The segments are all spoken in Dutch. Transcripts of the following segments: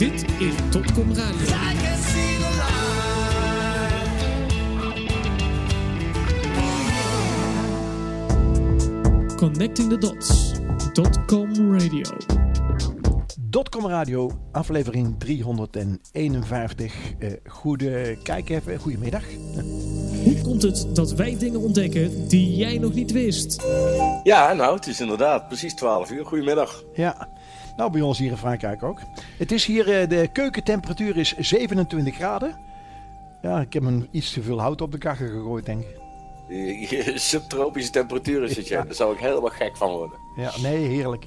Dit is Topcom Radio. Connecting the Dots. Dotcom Radio. Dotcom Radio, aflevering 351. Uh, goede kijk even, goedemiddag. Hoe komt het dat wij dingen ontdekken die jij nog niet wist? Ja, nou, het is inderdaad precies 12 uur. Goedemiddag. Ja, nou bij ons hier in Frankrijk ook. Het is hier, uh, de keukentemperatuur is 27 graden. Ja, ik heb een iets te veel hout op de kachel gegooid, denk ik. Subtropische temperatuur is het, ja. Daar zou ik helemaal gek van worden. Ja, nee, heerlijk.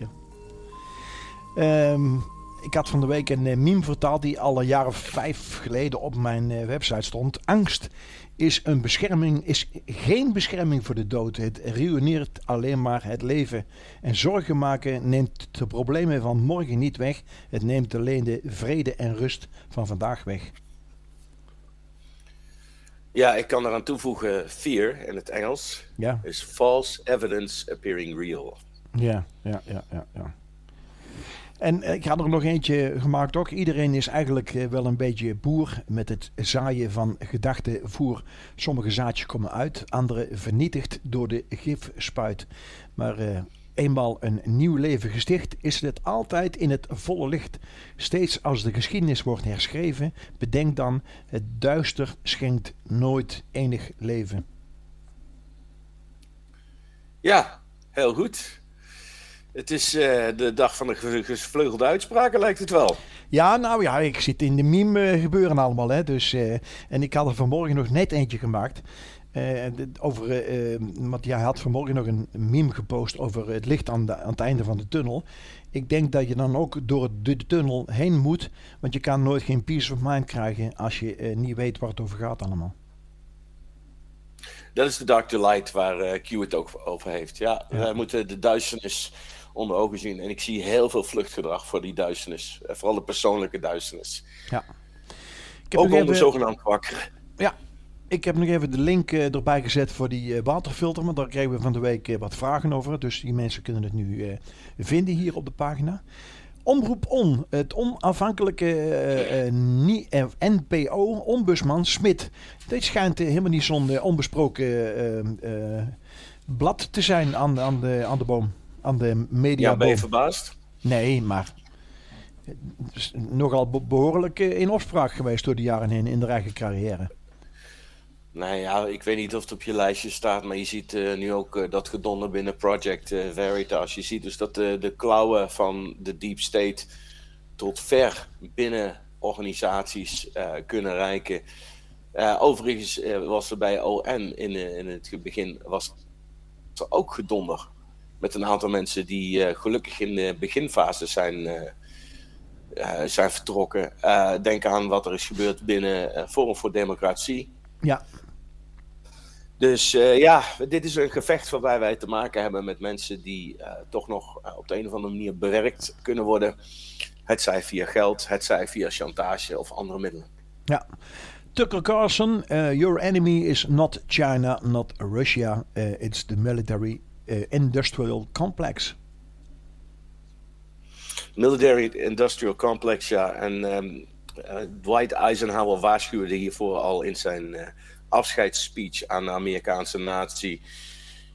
Um, ik had van de week een uh, meme vertaald die al een jaar of vijf geleden op mijn uh, website stond. Angst is, een bescherming, is geen bescherming voor de dood. Het ruïneert alleen maar het leven. En zorgen maken neemt de problemen van morgen niet weg. Het neemt alleen de vrede en rust van vandaag weg. Ja, ik kan eraan toevoegen fear in het Engels. Ja. Is false evidence appearing real. Ja, ja, ja, ja. ja. En ik had er nog eentje gemaakt ook. Iedereen is eigenlijk wel een beetje boer met het zaaien van gedachtenvoer. Sommige zaadjes komen uit, andere vernietigd door de gifspuit. Maar uh, eenmaal een nieuw leven gesticht, is het altijd in het volle licht. Steeds als de geschiedenis wordt herschreven, bedenk dan: het duister schenkt nooit enig leven. Ja, heel goed. Het is uh, de dag van de gevleugelde uitspraken, lijkt het wel. Ja, nou ja, ik zit in de meme gebeuren allemaal. Hè, dus, uh, en ik had er vanmorgen nog net eentje gemaakt. Uh, over, want jij had vanmorgen nog een meme gepost over het licht aan, de, aan het einde van de tunnel. Ik denk dat je dan ook door de, tunnel heen moet. Want je kan nooit geen peace of mind krijgen als je niet weet waar het over gaat allemaal. Dat is de Dark Light waar Q het ook over heeft. Ja, ja. wij moeten de duisternis onder ogen zien. En ik zie heel veel vluchtgedrag voor die duisternis. Vooral de persoonlijke duisternis. Ja. Ik heb ook onder even... zogenaamd wakker. Ja, ik heb nog even de link uh, erbij gezet voor die uh, waterfilter. Want daar kregen we van de week wat vragen over. Dus die mensen kunnen het nu vinden hier op de pagina. Omroep On, het onafhankelijke NPO, ombudsman Smit. Dit schijnt helemaal niet zo'n onbesproken blad te zijn aan, aan, de, aan de boom aan de media. Ja, ben je verbaasd? Nee, maar nogal behoorlijk in opspraak geweest door de jaren heen in de eigen carrière. Nou ja, ik weet niet of het op je lijstje staat, maar je ziet uh, nu ook uh, dat gedonder binnen Project uh, Veritas. Je ziet dus dat de klauwen van de Deep State tot ver binnen organisaties kunnen reiken. overigens was er bij ON in, in het begin was er ook gedonder met een aantal mensen die uh, gelukkig in de beginfase zijn, uh, uh, zijn vertrokken. denk aan wat er is gebeurd binnen Forum voor Democratie. Ja. Dus ja, dit is een gevecht waarbij wij te maken hebben met mensen die toch nog op de een of andere manier bewerkt kunnen worden. Het zij via geld, het zij via chantage of andere middelen. Ja. Tucker Carlson, your enemy is not China, not Russia. it's the military uh, industrial complex. Military industrial complex, ja. En um, uh, Dwight Eisenhower waarschuwde hiervoor al in zijn uh, afscheidsspeech aan de Amerikaanse natie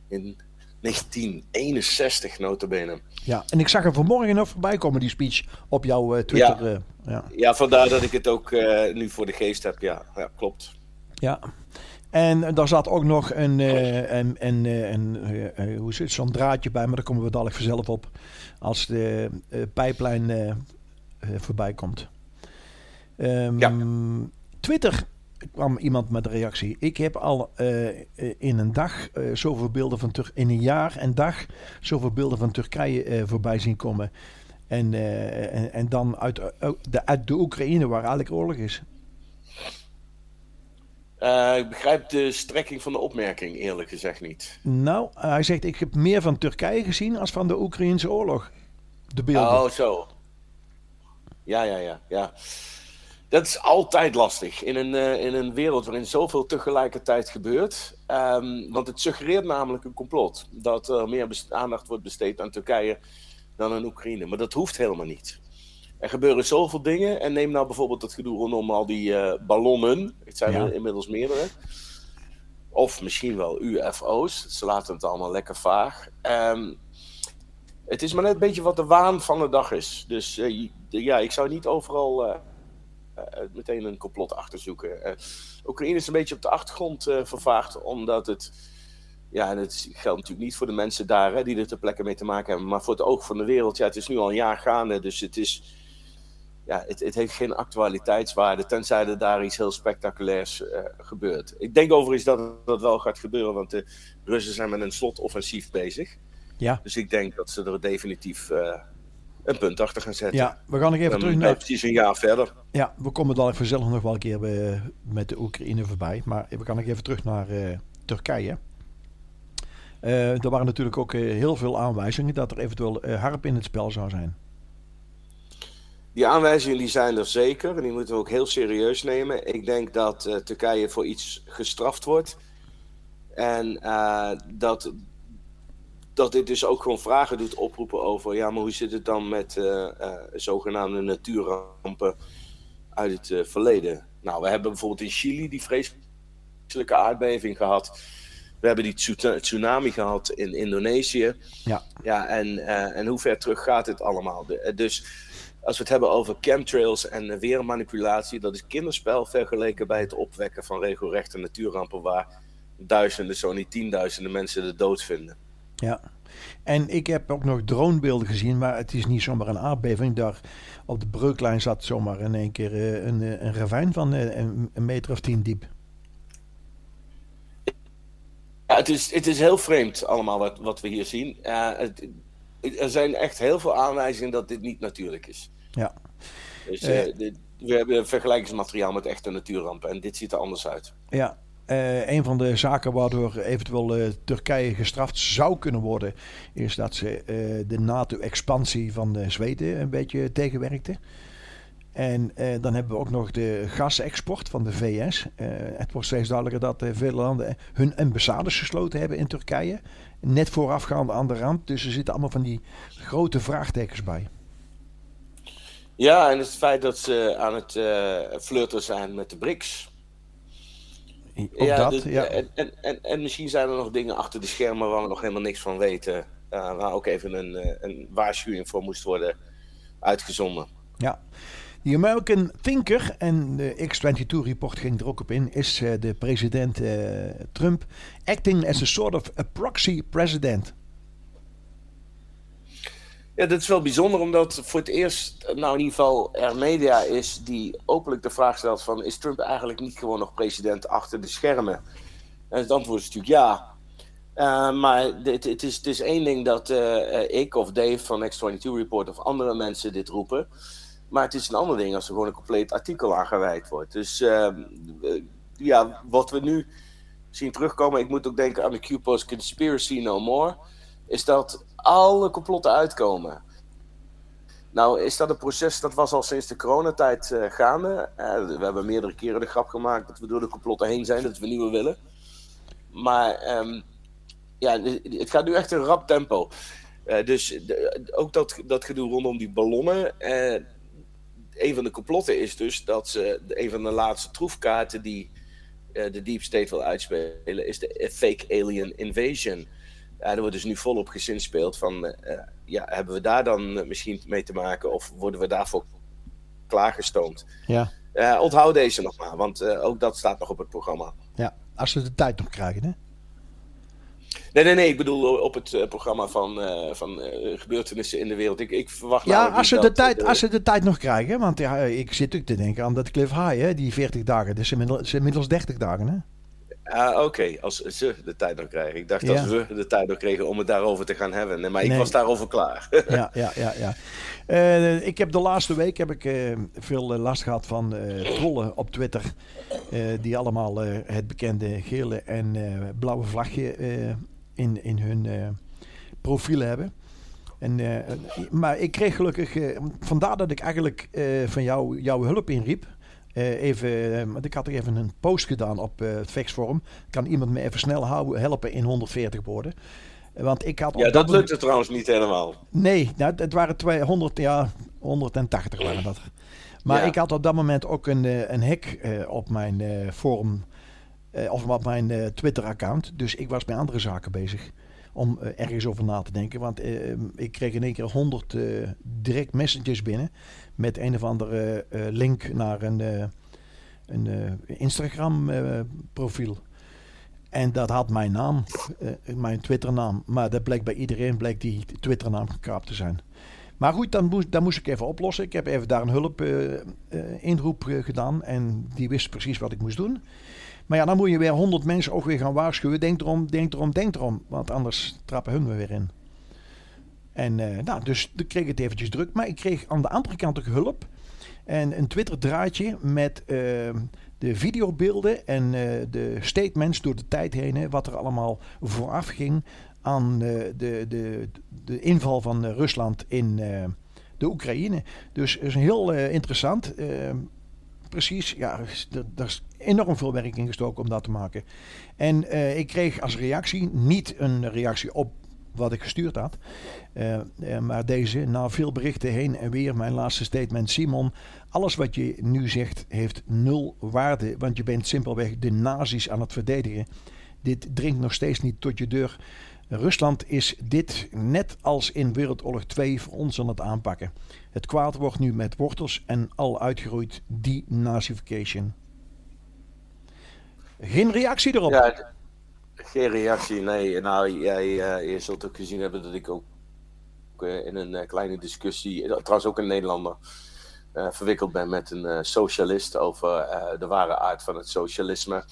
in 1961 notabene. Ja, en ik zag hem vanmorgen nog voorbij komen, die speech, op jouw Twitter. Ja. ja. ja, vandaar dat ik het ook nu voor de geest heb. Ja, ja klopt. Ja, en daar zat ook nog een, uh, een, een, een, uh, hoe zit zo'n draadje bij, maar daar komen we dadelijk vanzelf op als de uh, pijplijn voorbij komt. Um, ja. Twitter kwam iemand met een reactie. Ik heb al in een dag zoveel beelden van Turkije, in een jaar en dag zoveel beelden van Turkije voorbij zien komen. En, en, en dan uit de, uit de Oekraïne waar eigenlijk oorlog is. Uh, ik begrijp de strekking van de opmerking eerlijk gezegd niet. Nou, hij zegt ik heb meer van Turkije gezien als van de Oekraïnse oorlog. De beelden. Oh, zo. Ja, ja, ja, ja. Dat is altijd lastig in een, uh, in een wereld waarin zoveel tegelijkertijd gebeurt. Um, want het suggereert namelijk een complot. Dat er meer aandacht wordt besteed aan Turkije dan aan Oekraïne. Maar dat hoeft helemaal niet. Er gebeuren zoveel dingen. En neem nou bijvoorbeeld het gedoe rondom al die eh, ballonnen. Het zijn Ja. er inmiddels meerdere. Of misschien wel UFO's. Ze laten het allemaal lekker vaag. Ehm, het is maar net een beetje wat de waan van de dag is. Dus eh, ja, ik zou niet overal eh, meteen een complot achter zoeken. Eh, Oekraïne is een beetje op de achtergrond vervaagd, omdat het. Ja, en het geldt natuurlijk niet voor de mensen daar hè, die er ter plekke mee te maken hebben, maar voor het oog van de wereld. Ja, het is nu al een jaar gaande, dus het is. Ja, het, het heeft geen actualiteitswaarde, tenzij er daar iets heel spectaculairs eh, gebeurt. Ik denk overigens dat dat wel gaat gebeuren, want de Russen zijn met een slotoffensief bezig. Ja. Dus ik denk dat ze er definitief eh, een punt achter gaan zetten. Ja, we gaan nog even Dan terug naar... precies een jaar verder. Ja, we komen dadelijk vanzelf nog wel een keer eh, met de Oekraïne voorbij. Maar we gaan nog even terug naar Turkije. Er waren natuurlijk ook heel veel aanwijzingen dat er eventueel harp in het spel zou zijn. Die aanwijzingen die zijn er zeker en die moeten we ook heel serieus nemen. Ik denk dat eh, Turkije voor iets gestraft wordt. En eh, dat, dat dit dus ook gewoon vragen doet oproepen over... ja, maar hoe zit het dan met eh, zogenaamde natuurrampen uit het verleden? Nou, we hebben bijvoorbeeld in Chili die vreselijke aardbeving gehad. We hebben die tsu- tsunami gehad in Indonesië. Ja. Ja, en, en hoe ver terug gaat dit allemaal? Dus als we het hebben over chemtrails en weermanipulatie, dat is kinderspel vergeleken bij het opwekken van regelrechte natuurrampen waar duizenden, zo niet tienduizenden mensen de dood vinden. Ja. En ik heb ook nog dronebeelden gezien, maar het is niet zomaar een aardbeving. Daar op de breuklijn zat zomaar in één keer eh, een, eh, een ravijn van eh, een, een meter of tien diep. Ja, het, is, het is heel vreemd allemaal wat, wat we hier zien. Eh, het, er zijn echt heel veel aanwijzingen dat dit niet natuurlijk is. Ja. Dus Eh. eh, dit- we hebben vergelijkingsmateriaal met echte natuurrampen en dit ziet er anders uit. Ja, eh, een van de zaken waardoor eventueel Turkije gestraft zou kunnen worden, is dat ze de NATO-expansie van de Zweden een beetje tegenwerkte. En eh, dan hebben we ook nog de gasexport van de VS. Eh, het wordt steeds duidelijker dat eh, veel landen hun ambassades gesloten hebben in Turkije. Net voorafgaande aan de ramp. Dus er zitten allemaal van die grote vraagtekens bij. Ja, en het feit dat ze aan het flirten zijn met de BRICS. Ook dat, dus- ja. En, en, en, en misschien zijn er nog dingen achter de schermen waar we nog helemaal niks van weten. waar ook even een, een waarschuwing voor moest worden uitgezonden. Ja. Die American Thinker, en de X-22-report ging er ook op in, is eh, de president eh, Trump acting as a sort of a proxy president. Ja, dat is wel bijzonder, omdat voor het eerst, nou in ieder geval, er media is die openlijk de vraag stelt van, is Trump eigenlijk niet gewoon nog president achter de schermen? En het antwoord is natuurlijk ja. Eh, maar het, is, het één ding dat ik of Dave van X22 Report of andere mensen dit roepen. Maar het is een ander ding als er gewoon een compleet artikel aan gewijd wordt. Dus ehm, eh, ja, wat we nu zien terugkomen, ik moet ook denken aan de Q-Post Conspiracy No More, is dat alle complotten uitkomen. Nou, is dat een proces dat was al sinds de coronatijd eh, gaande. Eh, we hebben meerdere keren de grap gemaakt dat we door de complotten heen zijn, dat we nieuwe willen. Maar ehm, ja, het gaat nu echt een rap tempo. Dus ook dat, dat gedoe rondom die ballonnen. Een van de complotten is dus dat ze een van de laatste troefkaarten die eh, de Deep State wil uitspelen, is de fake alien invasion. Ja, er wordt dus nu volop gezinspeeld van, eh, ja, hebben we daar dan misschien mee te maken of worden we daarvoor klaargestoomd? Ja. Onthoud deze nog maar, want ook dat staat nog op het programma. ja, als ze de tijd nog krijgen. Hè? Nee, nee, nee, ik bedoel op het eh, programma van, eh, van eh, gebeurtenissen in de wereld. Ik, ik verwacht Ja, namelijk als ze, de dat, tijd, eh, als ze de tijd nog krijgen. Want ja, ik zit ook te denken aan dat Cliff High, hè, die 40 dagen. Is inmiddels, inmiddels 30 dagen. Hè? Ah, Oké, als ze de tijd nog krijgen. Ik dacht Ja. dat we de tijd nog kregen om het daarover te gaan hebben. Maar ik Nee. was daarover klaar. ja, ja, ja. ja. Eh, ik heb de laatste week heb ik, eh, veel eh, last gehad van trollen op Twitter. die allemaal het bekende gele en blauwe vlagje in, in hun profielen hebben. En, maar ik kreeg gelukkig, vandaar dat ik eigenlijk van jou jouw hulp inriep. Eh, even, want ik had er even een post gedaan op eh, het Faxforum. Kan iemand me even snel houden, helpen in 140 woorden? Want ik had ja, dat lukte trouwens niet helemaal. Nee, nou, het waren 200, ja, 180 waren dat. Maar Ja. ik had op dat moment ook een, een hack op mijn forum, of op mijn Twitter-account. Dus ik was met andere zaken bezig om ergens over na te denken. Want ik kreeg in één keer 100 eh, direct messages binnen met een of andere eh, link naar een, eh, een eh, Instagram-profiel. en dat had mijn naam, mijn Twitter-naam. Maar dat bleek bij iedereen bleek die Twitter-naam gekaapt te zijn. Maar goed, dan moest, dan moest ik even oplossen. Ik heb even daar een hulp inroep gedaan. En die wist precies wat ik moest doen. Maar ja, dan moet je weer honderd mensen ook weer gaan waarschuwen. Denk erom, denk erom, denk erom. Want anders trappen hun me weer in. En eh, nou, dus ik kreeg het eventjes druk. Maar ik kreeg aan de andere kant ook hulp. En een Twitter draadje met eh, de videobeelden en eh, de statements door de tijd heen. hè, wat er allemaal vooraf ging aan eh, de, de, de inval van Rusland in de Oekraïne. Dus is heel interessant. Eh, precies, ja, er is enorm veel werk in gestoken om dat te maken. En ik kreeg als reactie niet een reactie op wat ik gestuurd had. eh, eh, maar deze, na veel berichten heen en weer, mijn laatste statement. Simon, alles wat je nu zegt heeft nul waarde. Want je bent simpelweg de nazi's aan het verdedigen. Dit dringt nog steeds niet tot je deur. Rusland is dit net als in Wereldoorlog 2 voor ons aan het aanpakken. Het kwaad wordt nu met wortels en al uitgeroeid denazification. Geen reactie erop. Ja, geen reactie, nee. Nou, jij, eh, je zult ook gezien hebben dat ik ook eh, in een eh, kleine discussie, trouwens ook een Nederlander, verwikkeld ben met een socialist over de ware aard van het socialisme.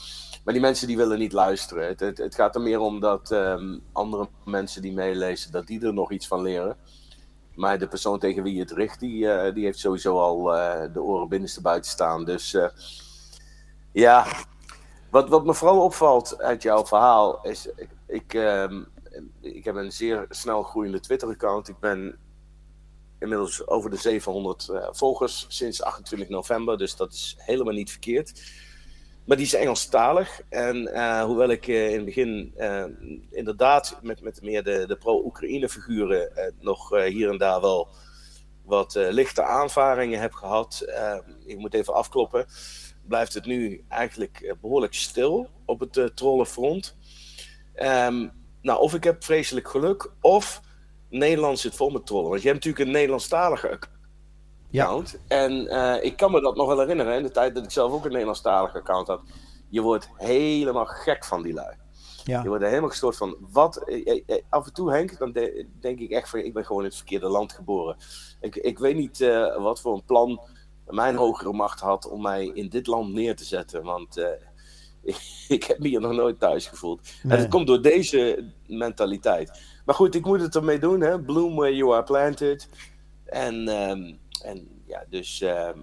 Maar die mensen die willen niet luisteren. Het, het, gaat er meer om dat ehm, andere mensen die meelezen, dat die er nog iets van leren. Maar de persoon tegen wie je het richt, die, die heeft sowieso al de oren binnenste buiten staan. Dus ja, wat, wat me vooral opvalt uit jouw verhaal is, ik, ik, ehm, ik heb een zeer snel groeiende Twitter-account. Ik ben inmiddels over de 700 eh, volgers sinds 28 november, dus dat is helemaal niet verkeerd. Maar die is Engelstalig. En eh, hoewel ik eh, in het begin inderdaad met, met meer de, de pro-Oekraïne figuren nog hier en daar wel wat lichte aanvaringen heb gehad. eh, ik moet even afkloppen blijft het nu eigenlijk eh, behoorlijk stil op het eh, trollenfront. Ehm, nou, of ik heb vreselijk geluk, of Nederland zit vol met trollen. Want je hebt natuurlijk een Nederlandstalige account. En eh, ik kan me dat nog wel herinneren, in de tijd dat ik zelf ook een Nederlandstalige account had. Je wordt helemaal gek van die lui. Ja. Je wordt er helemaal gestoord van. Wat, af en toe, Henk, dan de- denk ik echt van: ik ben gewoon in het verkeerde land geboren. Ik, ik weet niet wat voor een plan mijn hogere macht had om mij in dit land neer te zetten. Want eh, ik, ik heb me hier nog nooit thuis gevoeld. En het komt door deze mentaliteit. Maar goed, ik moet het ermee doen. Hè? Bloom where you are planted. En, ehm, en ja, dus. ehm,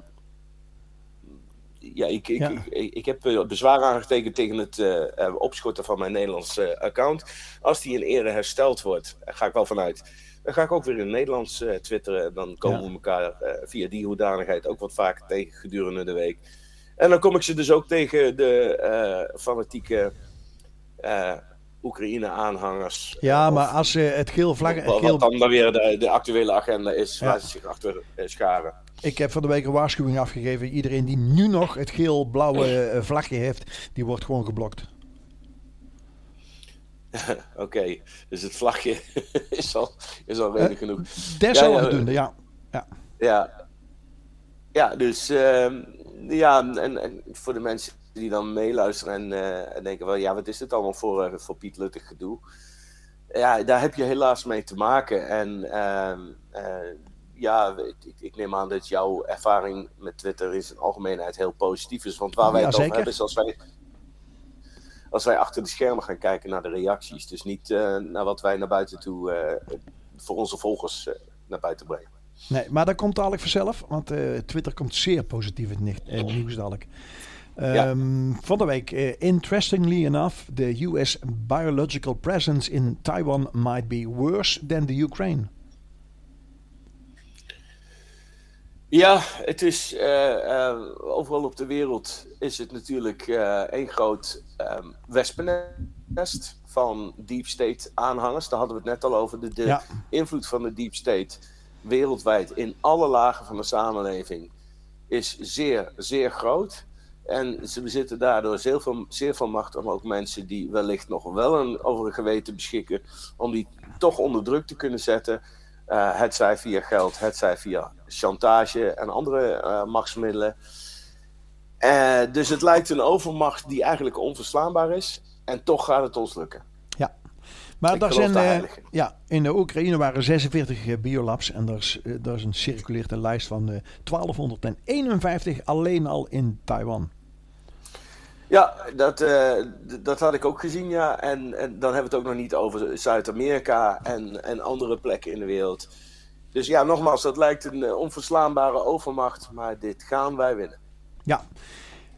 ja, ik, ik, Ja. Ik, heb eh, bezwaar aangetekend tegen het eh, eh, opschorten van mijn Nederlandse eh, account. Als die in ere hersteld wordt, daar ga ik wel vanuit. Dan ga ik ook weer in het Nederlands eh, twitteren. Dan komen Ja. we elkaar eh, via die hoedanigheid ook wat vaker tegen gedurende de week. En dan kom ik ze dus ook tegen de eh, fanatieke Oekraïne-aanhangers. Ja, Of maar als eh, het geel vlag... Wat, geel, dan dan weer de, de actuele agenda is Ja. waar ze zich achter scharen. ik heb van de week een waarschuwing afgegeven. Iedereen die nu nog het geel-blauwe vlagje heeft, die wordt gewoon geblokt. Oké, dus het vlagje is al, is al reden genoeg. Desalniettemin, ja. ja. Ja, ja dus ehm, ja, en, en voor de mensen die dan meeluisteren en, eh, en denken: wel, ja, wat is dit allemaal voor, eh, voor Piet Luttig gedoe? Ja, daar heb je helaas mee te maken. En ehm, eh, ja, ik, ik neem aan dat jouw ervaring met Twitter in zijn algemeenheid heel positief is. Want waar wij Ja, het over hebben is als wij, als wij achter de schermen gaan kijken naar de reacties. Dus niet eh, naar wat wij naar buiten toe eh, voor onze volgers eh, naar buiten brengen. Nee, maar dat komt dadelijk vanzelf, want Twitter komt zeer positief in het nieuws dadelijk. Ehm, Van de week, interestingly enough, the US biological presence in Taiwan might be worse than the Ukraine. Ja, het is eh, eh, overal op de wereld is het natuurlijk eh één groot ehm wespennest van deep state aanhangers. Daar hadden we het net al over. De, de Ja. invloed van de deep state wereldwijd in alle lagen van de samenleving is zeer, zeer groot. En ze bezitten daardoor zeer veel, zeer veel macht om ook mensen die wellicht nog wel een over een geweten beschikken, om die toch onder druk te kunnen zetten. Uh, het zij via geld, het zij via chantage en andere uh, machtsmiddelen. Uh, dus het lijkt een overmacht die eigenlijk onverslaanbaar is. En toch gaat het ons lukken. Ja, maar daar zijn, ja, in de Oekraïne waren 46 biolabs. En daar is, daar is een circuleert een lijst van 1251 alleen al in Taiwan. Ja, dat, uh, dat had ik ook gezien, ja. En, en dan hebben we het ook nog niet over Zuid-Amerika en, en andere plekken in de wereld. Dus ja, nogmaals, dat lijkt een uh, onverslaanbare overmacht, maar dit gaan wij winnen. Ja,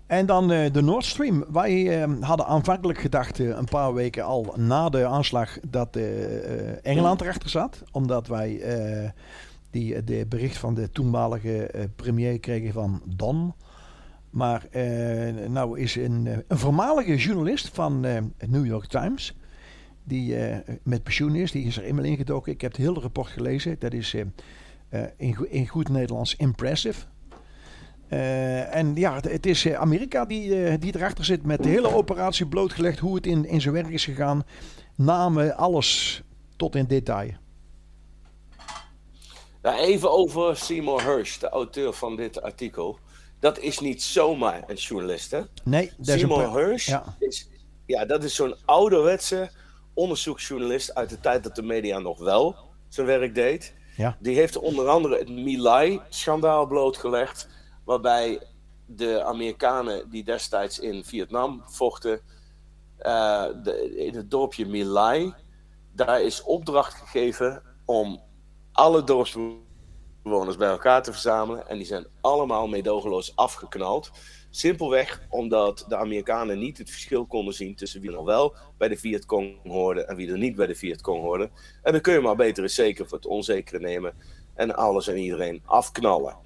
en dan uh, de Nord Stream. Wij hadden aanvankelijk gedacht, een paar weken al na de aanslag, dat Engeland erachter zat. Omdat wij die, de bericht van de toenmalige premier kregen van Don. Maar uh, nou is een, eh, een voormalige journalist van uh, het New York Times, die met pensioen is, die is er eenmaal ingedoken. Ik heb het hele rapport gelezen. Dat is in, in, goed Nederlands impressive. en ja, het is Amerika die, die erachter zit met de hele operatie blootgelegd, hoe het in, in zijn werk is gegaan. Namen, alles tot in detail. Nou, even over Seymour Hersh, de auteur van dit artikel dat is niet zomaar een journalist, hè? Nee, dat Simon is Hirsch ja. is, ja, dat is zo'n ouderwetse onderzoeksjournalist uit de tijd dat de media nog wel zijn werk deed. Ja. Die heeft onder andere het My blootgelegd, waarbij de Amerikanen die destijds in Vietnam vochten, uh, de, in het dorpje My daar is opdracht gegeven om alle dorpsbewoners bewoners bij elkaar te verzamelen. En die zijn allemaal meedogenloos afgeknald. Simpelweg omdat de Amerikanen niet het verschil konden zien tussen wie nog wel bij de Vietcong hoorde en wie er niet bij de Vietcong hoorde. En dan kun je maar beter eens zeker voor het onzekere nemen en alles en iedereen afknallen.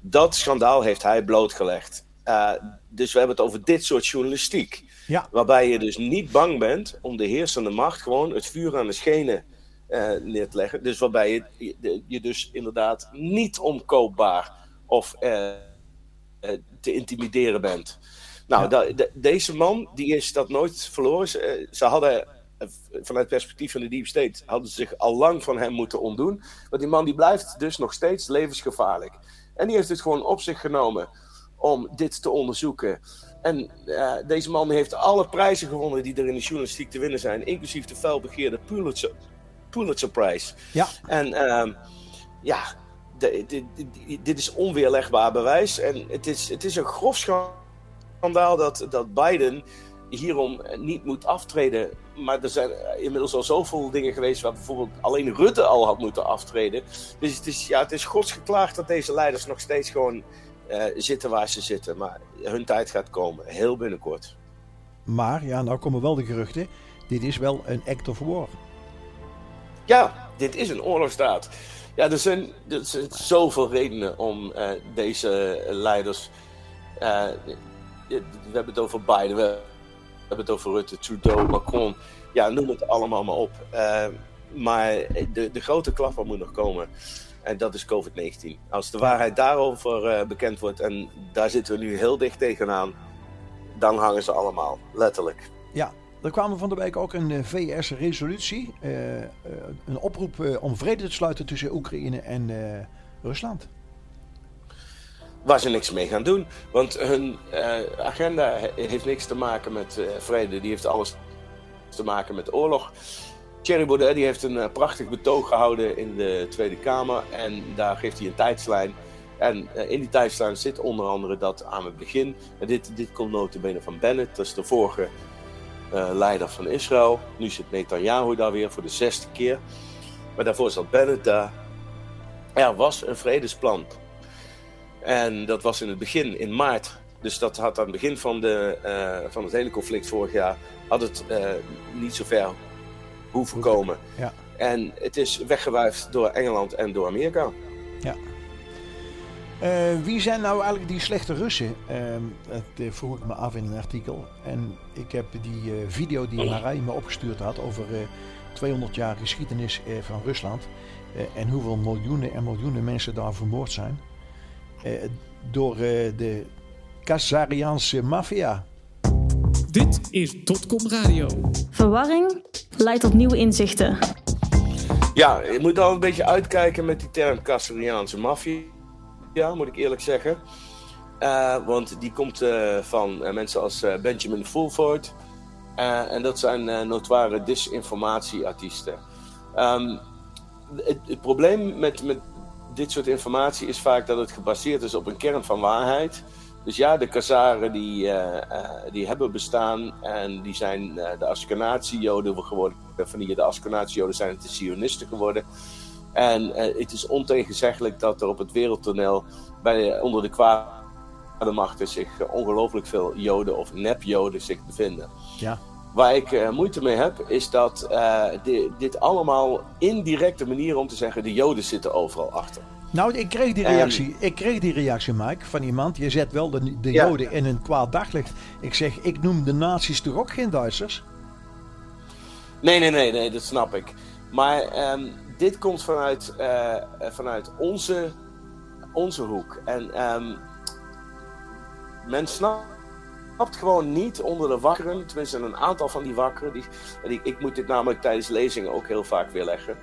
Dat schandaal heeft hij blootgelegd. Uh, dus we hebben het over dit soort journalistiek. Ja. Waarbij je dus niet bang bent om de heersende macht gewoon het vuur aan de schenen neer te leggen. Dus waarbij je, je dus inderdaad niet omkoopbaar of uh, te intimideren bent. Nou, de, deze man die is dat nooit verloren. Ze, ze hadden vanuit het perspectief van de Deep State hadden ze zich al lang van hem moeten ontdoen. Maar die man die blijft dus nog steeds levensgevaarlijk. En die heeft het gewoon op zich genomen om dit te onderzoeken. En uh, deze man heeft alle prijzen gewonnen die er in de journalistiek te winnen zijn, inclusief de felbegeerde Pulitzer Pulitzer Prize. Ja. En uh, ja, dit is onweerlegbaar bewijs. En het is, het is een grof schandaal dat, dat Biden hierom niet moet aftreden. Maar er zijn inmiddels al zoveel dingen geweest waar bijvoorbeeld alleen Rutte al had moeten aftreden. Dus het is, ja, het is godsgeklaagd dat deze leiders nog steeds gewoon uh, zitten waar ze zitten. Maar hun tijd gaat komen, heel binnenkort. Maar ja, nou komen wel de geruchten. Dit is wel een act of war. Ja, dit is een oorlogsstaat. Ja, er zijn, er zijn zoveel redenen om uh, deze leiders. Uh, we hebben het over Biden, we hebben het over Rutte, Trudeau, Macron. Ja, noem het allemaal maar op. Uh, maar de, de grote klapper moet nog komen. En dat is COVID-19. Als de waarheid daarover bekend wordt, en daar zitten we nu heel dicht tegenaan, dan hangen ze allemaal, letterlijk. Ja, er kwam van de week ook een eh, VS-resolutie. Uh, uh, een oproep om vrede te sluiten tussen Oekraïne en Rusland. Waar ze niks mee gaan doen. Want hun agenda heeft niks te maken met vrede. Die heeft alles te maken met oorlog. Thierry Baudet die heeft een prachtig betoog gehouden in de Tweede Kamer. En daar geeft hij een tijdslijn. En in die tijdslijn zit onder andere dat aan het begin. Dit, dit komt notabene van Bennett. Dat is de vorige uh, leider van Israël. Nu zit Netanyahu daar weer voor de zesde keer. Maar daarvoor zat Bennett daar. Er was een vredesplan. En dat was in het begin, in maart. Dus dat had aan het begin van, de, uh, van het hele conflict vorig jaar... had het uh, niet zo ver hoeven komen. Ja. En het is weggewuifd door Engeland en door Amerika. Ja. Uh, wie zijn nou eigenlijk die slechte Russen? Uh, dat uh, vroeg ik me af in een artikel. En ik heb die video die Marij me opgestuurd had over 200 jaar geschiedenis van Rusland. eh, en hoeveel miljoenen en miljoenen mensen daar vermoord zijn. Eh, door eh, de Kazariaanse maffia. Dit is Dotcom Radio. Verwarring leidt tot nieuwe inzichten. Ja, je moet al een beetje uitkijken met die term Castiliaanse maffia, moet ik eerlijk zeggen. Uh, want die komt uh, van uh, mensen als Benjamin Fulford. en dat zijn notoire disinformatieartiesten. Um, het, probleem met, met dit soort informatie is vaak dat het gebaseerd is op een kern van waarheid. Dus ja, de Khazaren die, die hebben bestaan en die zijn de Ashkenazi-Joden geworden. Van die de Ashkenazi-Joden zijn het de Zionisten geworden. En het is ontegenzeggelijk dat er op het wereldtoneel bij, onder de machten zich ongelooflijk veel Joden of nep-Joden zich bevinden. Ja. Waar ik uh, moeite mee heb, is dat uh, di dit allemaal indirecte manieren om te zeggen: de Joden zitten overal achter. Nou, ik kreeg die reactie, en... ik kreeg die reactie, Mike, van iemand. Je zet wel de, de ja. Joden in een kwaad daglicht. Ik zeg, ik noem de nazi's toch ook geen Duitsers? Nee, nee, nee, nee, dat snap ik. Maar um, dit komt vanuit, uh, vanuit onze, onze hoek. En um, men snapt gewoon niet onder de wakkeren, tenminste een aantal van die wakkeren, die, ik, moet dit namelijk tijdens lezingen ook heel vaak weerleggen,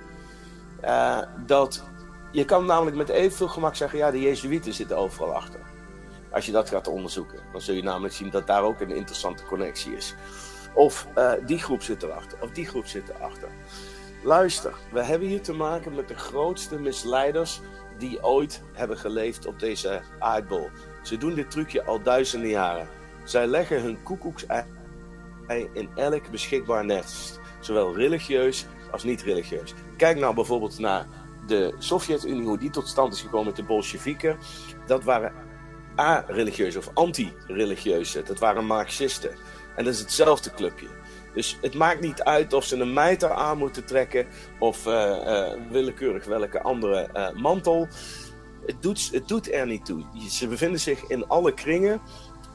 uh, dat je kan namelijk met evenveel gemak zeggen, ja, de Jezuïeten zitten overal achter. Als je dat gaat onderzoeken, dan zul je namelijk zien dat daar ook een interessante connectie is. Of die groep zit erachter, of die groep zit erachter. Luister, we hebben hier te maken met de grootste misleiders die ooit hebben geleefd op deze aardbol. Ze doen dit trucje al duizenden jaren. Zij leggen hun koekoeksei in elk beschikbaar nest, zowel religieus als niet religieus. Kijk nou bijvoorbeeld naar de Sovjet-Unie, hoe die tot stand is gekomen met de Bolsjewieken. Dat waren a-religieuze of anti-religieuze, dat waren Marxisten. En dat is hetzelfde clubje. Dus het maakt niet uit of ze een mijter aan moeten trekken of uh, uh, willekeurig welke andere uh, mantel het doet, het doet er niet toe. Ze bevinden zich in alle kringen.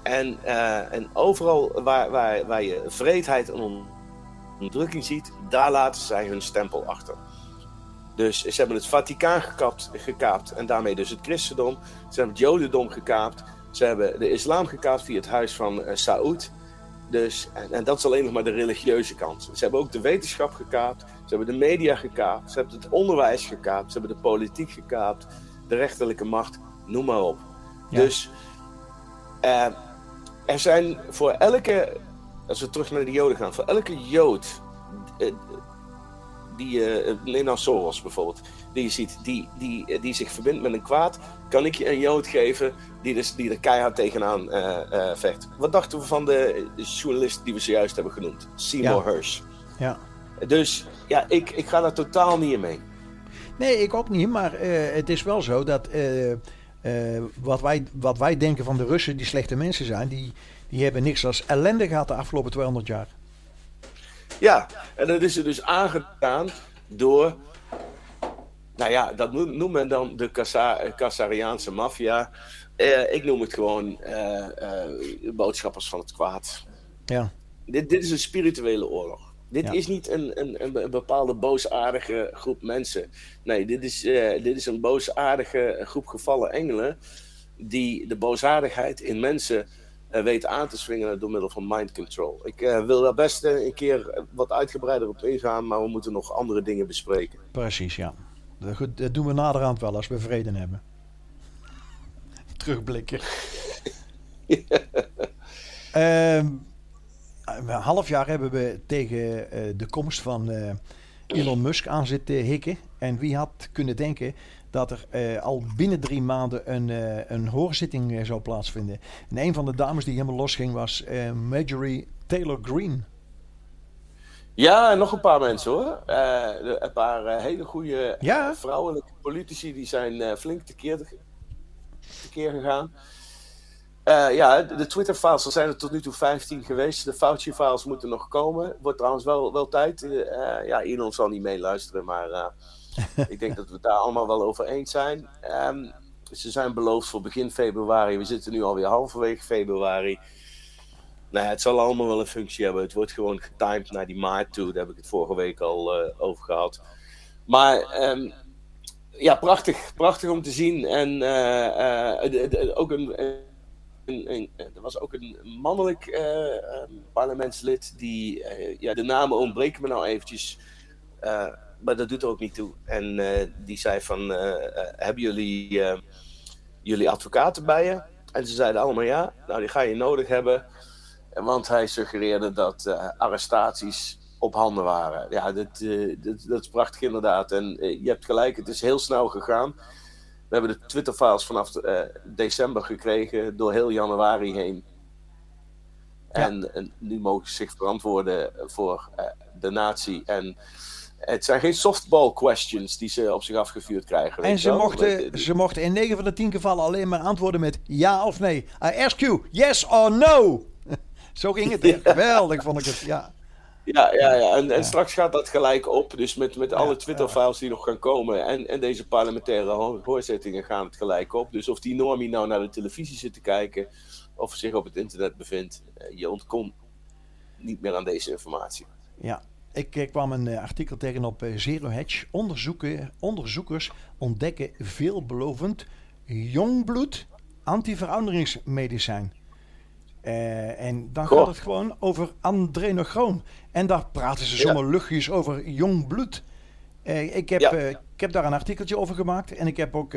En, en overal waar, waar, waar je vreedheid en onderdrukking ziet, daar laten zij hun stempel achter. Dus ze hebben het Vaticaan gekaapt, gekaapt en daarmee dus het christendom. Ze hebben het jodendom gekaapt. Ze hebben de islam gekaapt via het huis van Saoed. Dus, en, en, dat is alleen nog maar de religieuze kant. Ze hebben ook de wetenschap gekaapt. Ze hebben de media gekaapt. Ze hebben het onderwijs gekaapt. Ze hebben de politiek gekaapt de rechterlijke macht, noem maar op. Ja. Dus uh, er zijn voor elke, als we terug naar de Joden gaan, voor elke Jood, uh, die, neem nou Soros bijvoorbeeld, die je ziet, die, die, die zich verbindt met een kwaad, kan ik je een Jood geven die, dus, die er keihard tegenaan vecht. Wat dachten we van de, journalist die we zojuist hebben genoemd, Seymour ja. Hersh? Ja. Dus ja, ik, ik ga daar totaal niet in mee. Nee, ik ook niet. Maar uh, het is wel zo dat wat, wij, wat wij denken van de Russen, die slechte mensen zijn, die, die hebben niks als ellende gehad de afgelopen 200 jaar. Ja, en dat is er dus aangedaan door. Nou ja, dat noemt men dan de Kassariaanse maffia. ik noem het gewoon boodschappers van het kwaad. Ja. Dit, dit is een spirituele oorlog. Dit ja. is niet een, een, een, bepaalde boosaardige groep mensen. Nee, dit is, dit is een boosaardige groep gevallen engelen. die de boosaardigheid in mensen weten aan te swingen door middel van mind control. Ik uh, wil daar best een keer wat uitgebreider op ingaan, maar we moeten nog andere dingen bespreken. Precies, ja. Dat, dat doen we naderhand wel als we vrede hebben. Terugblikken. ja. um, een half jaar hebben we tegen uh, de komst van uh, Elon Musk aan zitten hikken. En wie had kunnen denken dat er uh, al binnen drie maanden een, een hoorzitting zou plaatsvinden. En een van de dames die helemaal losging was Marjorie Taylor Greene. Ja, nog een paar mensen hoor. een paar hele goede ja? vrouwelijke politici die zijn flink tekeer, tekeer gegaan. Ja, de Twitter-files, er zijn er tot nu toe 15 geweest. De Fauci-files moeten nog komen. Wordt trouwens wel, wel tijd. Ja, Elon zal niet meeluisteren, maar ik denk dat we het daar allemaal wel over eens zijn. Um, ze zijn beloofd voor begin februari. We zitten nu alweer halverwege februari. Nou, het zal allemaal wel een functie hebben. Het wordt gewoon getimed naar die maart toe. Daar heb ik het vorige week al over gehad. Maar um, ja, prachtig. Prachtig om te zien. En uh, ook een, er was ook een mannelijk uh, parlementslid die, ja, de namen ontbreken me nou eventjes, maar dat doet er ook niet toe. En die zei van, hebben jullie jullie advocaten bij je? En ze zeiden allemaal ja, nou die ga je nodig hebben. Want hij suggereerde dat arrestaties op handen waren. Ja, dat, uh, dat, is prachtig inderdaad. En uh, je hebt gelijk, het is heel snel gegaan. We hebben de Twitter-files vanaf december gekregen, door heel januari heen. Ja. En, en, nu mogen ze zich verantwoorden voor de natie. En het zijn geen softball questions die ze op zich afgevuurd krijgen. En ze mochten, ze mochten in 9 van de 10 gevallen alleen maar antwoorden met ja of nee. I ask you, yes or no. Zo ging het. Geweldig vond ik het, ja. Ja, ja, ja. En, en straks gaat dat gelijk op. Dus met, met alle Twitter-files die nog gaan komen. En, en deze parlementaire hoorzittingen gaan het gelijk op. Dus of die normie nou naar de televisie zit te kijken. of zich op het internet bevindt. Eh, je ontkomt niet meer aan deze informatie. Ja, ik, ik kwam een uh, artikel tegen op Zero Hedge. Onderzoeken, onderzoekers ontdekken veelbelovend jongbloed antiveranderingsmedicijn. Uh, en dan Goh. gaat het gewoon over adrenochroom. En daar praten ze zomaar ja. luchtjes over jong bloed. Uh, ik, heb, ja. uh, ik heb daar een artikeltje over gemaakt. En ik heb ook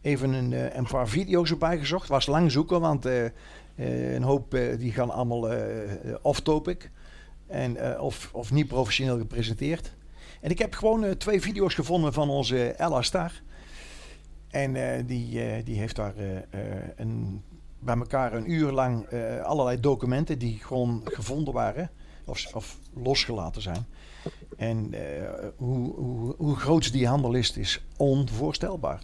even een, een paar video's erbij gezocht. Was lang zoeken, want een hoop die gaan allemaal off-topic. En, of, of niet professioneel gepresenteerd. En ik heb gewoon twee video's gevonden van onze Ella Star. En die, die heeft daar een bij elkaar een uur lang uh, allerlei documenten die gewoon gevonden waren of, of losgelaten zijn. En uh, hoe, hoe, hoe groot die handel is, is onvoorstelbaar.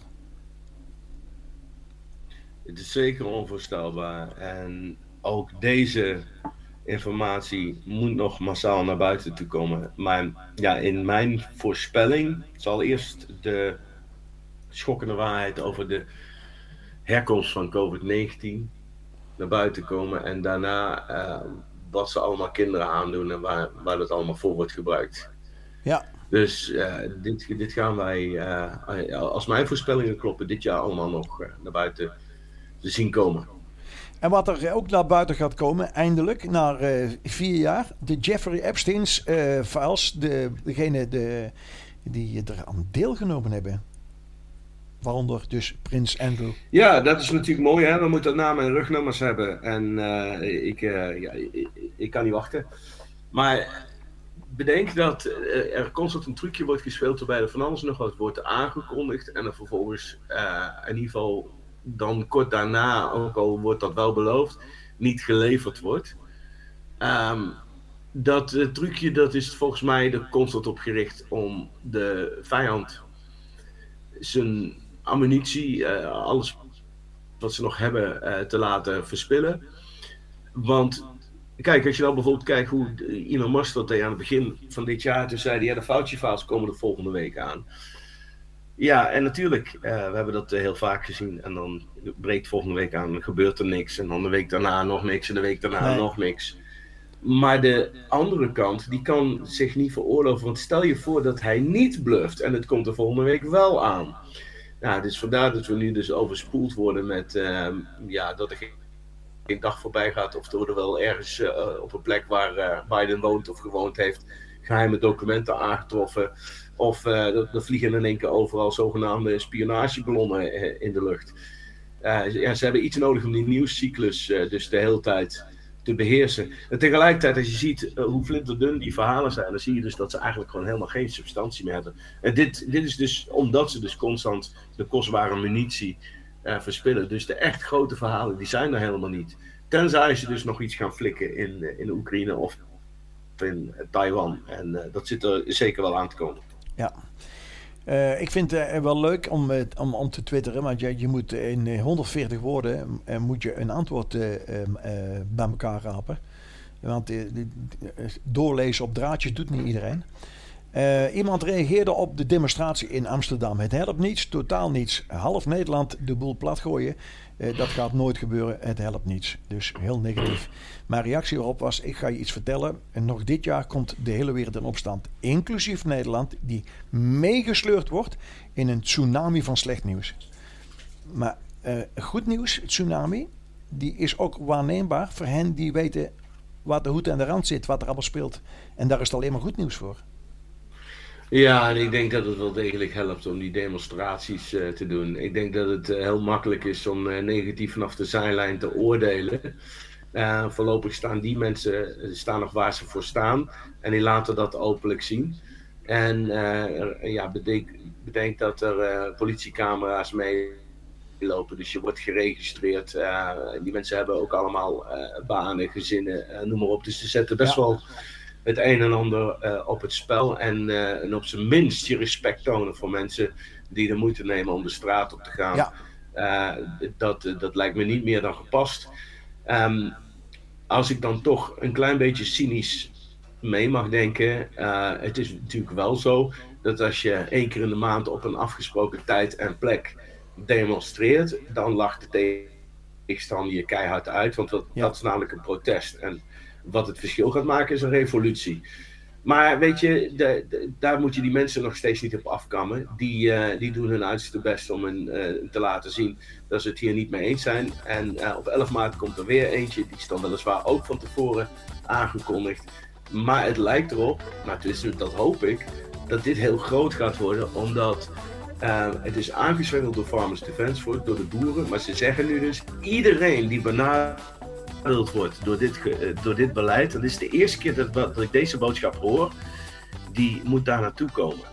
Het is zeker onvoorstelbaar. En ook deze informatie moet nog massaal naar buiten toe komen. Maar ja, in mijn voorspelling zal eerst de schokkende waarheid over de herkomst van COVID-19 naar buiten komen. En daarna uh, wat ze allemaal kinderen aandoen en waar, waar dat allemaal voor wordt gebruikt. Ja. Dus uh, dit, dit gaan wij, uh, als mijn voorspellingen kloppen, dit jaar allemaal nog naar buiten te zien komen. En wat er ook naar buiten gaat komen, eindelijk, na vier jaar, de Jeffrey Epstein's files, de, degene de, die er aan deelgenomen hebben. Waaronder dus Prins Andrew. Ja, dat is natuurlijk mooi. Hè? We moeten namen en rugnummers hebben. En uh, ik, uh, ja, ik, ik, kan niet wachten. Maar bedenk dat uh, er constant een trucje wordt gespeeld waarbij er van alles nog wat wordt aangekondigd. En er vervolgens in ieder geval dan kort daarna, ook al wordt dat wel beloofd, niet geleverd wordt. Um, dat trucje dat is volgens mij er constant op gericht om de vijand zijn ammunitie, uh, alles wat ze nog hebben uh, te laten verspillen. Want kijk, als je dan bijvoorbeeld kijkt hoe Elon Musk dat deed aan het begin van dit jaar, toen zei hij, ja, de foutjefiles komen de volgende week aan. Ja, en natuurlijk, uh, we hebben dat heel vaak gezien. En dan breekt volgende week aan, gebeurt er niks. En dan de week daarna nog niks en de week daarna nee. nog niks. Maar de andere kant, die kan zich niet veroorloven. Want stel je voor dat hij niet bluft en het komt de volgende week wel aan. Ja, dus vandaar dat we nu dus overspoeld worden met uh, ja, dat er geen, dag voorbij gaat of er wel ergens uh, op een plek waar uh, Biden woont of gewoond heeft, geheime documenten aangetroffen. Of er vliegen in één keer overal zogenaamde spionageballonnen in de lucht. ja, ze hebben iets nodig om die nieuwscyclus dus de hele tijd te beheersen. En tegelijkertijd, als je ziet uh, hoe flinterdun die verhalen zijn, dan zie je dus dat ze eigenlijk gewoon helemaal geen substantie meer hebben. En dit, dit is dus omdat ze dus constant de kostbare munitie uh, verspillen. Dus de echt grote verhalen, die zijn er helemaal niet. Tenzij ze dus nog iets gaan flikken in, uh, in Oekraïne of in Taiwan. En dat zit er zeker wel aan te komen. Ja. Uh, ik vind het uh, wel leuk om, uh, om, om te twitteren, want je, je moet in 140 woorden moet je een antwoord bij elkaar rapen. Want doorlezen op draadjes doet niet iedereen. Eh, iemand reageerde op de demonstratie in Amsterdam. Het helpt niets, totaal niets. Half Nederland de boel platgooien. Uh, dat gaat nooit gebeuren. Het helpt niets. Dus heel negatief. Mijn reactie erop was: ik ga je iets vertellen. En nog dit jaar komt de hele wereld in opstand, inclusief Nederland, die meegesleurd wordt in een tsunami van slecht nieuws. Maar uh, goed nieuws, tsunami, die is ook waarneembaar voor hen die weten wat de hoed en de rand zit, wat er allemaal speelt. En daar is het alleen maar goed nieuws voor. Ja, en ik denk dat het wel degelijk helpt om die demonstraties uh, te doen. Ik denk dat het uh, heel makkelijk is om uh, negatief vanaf de zijlijn te oordelen. voorlopig staan die mensen staan nog waar ze voor staan en die laten dat openlijk zien. En ja, bedenk, bedenk, dat er politiecamera's meelopen, dus je wordt geregistreerd. die mensen hebben ook allemaal banen, gezinnen, noem maar op. Dus ze zetten best ja. wel het een en ander uh, op het spel. En, uh, en, op zijn minst je respect tonen voor mensen die de moeite nemen om de straat op te gaan. Ja. Uh, dat, dat lijkt me niet meer dan gepast. Um, als ik dan toch een klein beetje cynisch mee mag denken. het is natuurlijk wel zo dat als je één keer in de maand op een afgesproken tijd en plek demonstreert, dan lacht de tegenstander je keihard uit. Want dat, ja. dat is namelijk een protest. En wat het verschil gaat maken is een revolutie. Maar weet je, daar moet je die mensen nog steeds niet op afkammen. Die, uh, die doen hun uiterste best om een, uh, te laten zien dat ze het hier niet mee eens zijn. En uh, op 11 maart komt er weer eentje. Die is dan weliswaar ook van tevoren aangekondigd. Maar het lijkt erop, nou tenminste dat hoop ik, dat dit heel groot gaat worden. Omdat het is aangezwengeld door Farmers Defence Force, door de boeren. Maar ze zeggen nu dus, iedereen die benadert wordt door dit, eh, door dit beleid. Dat is de eerste keer dat, dat ik deze boodschap hoor. Die moet daar naartoe komen.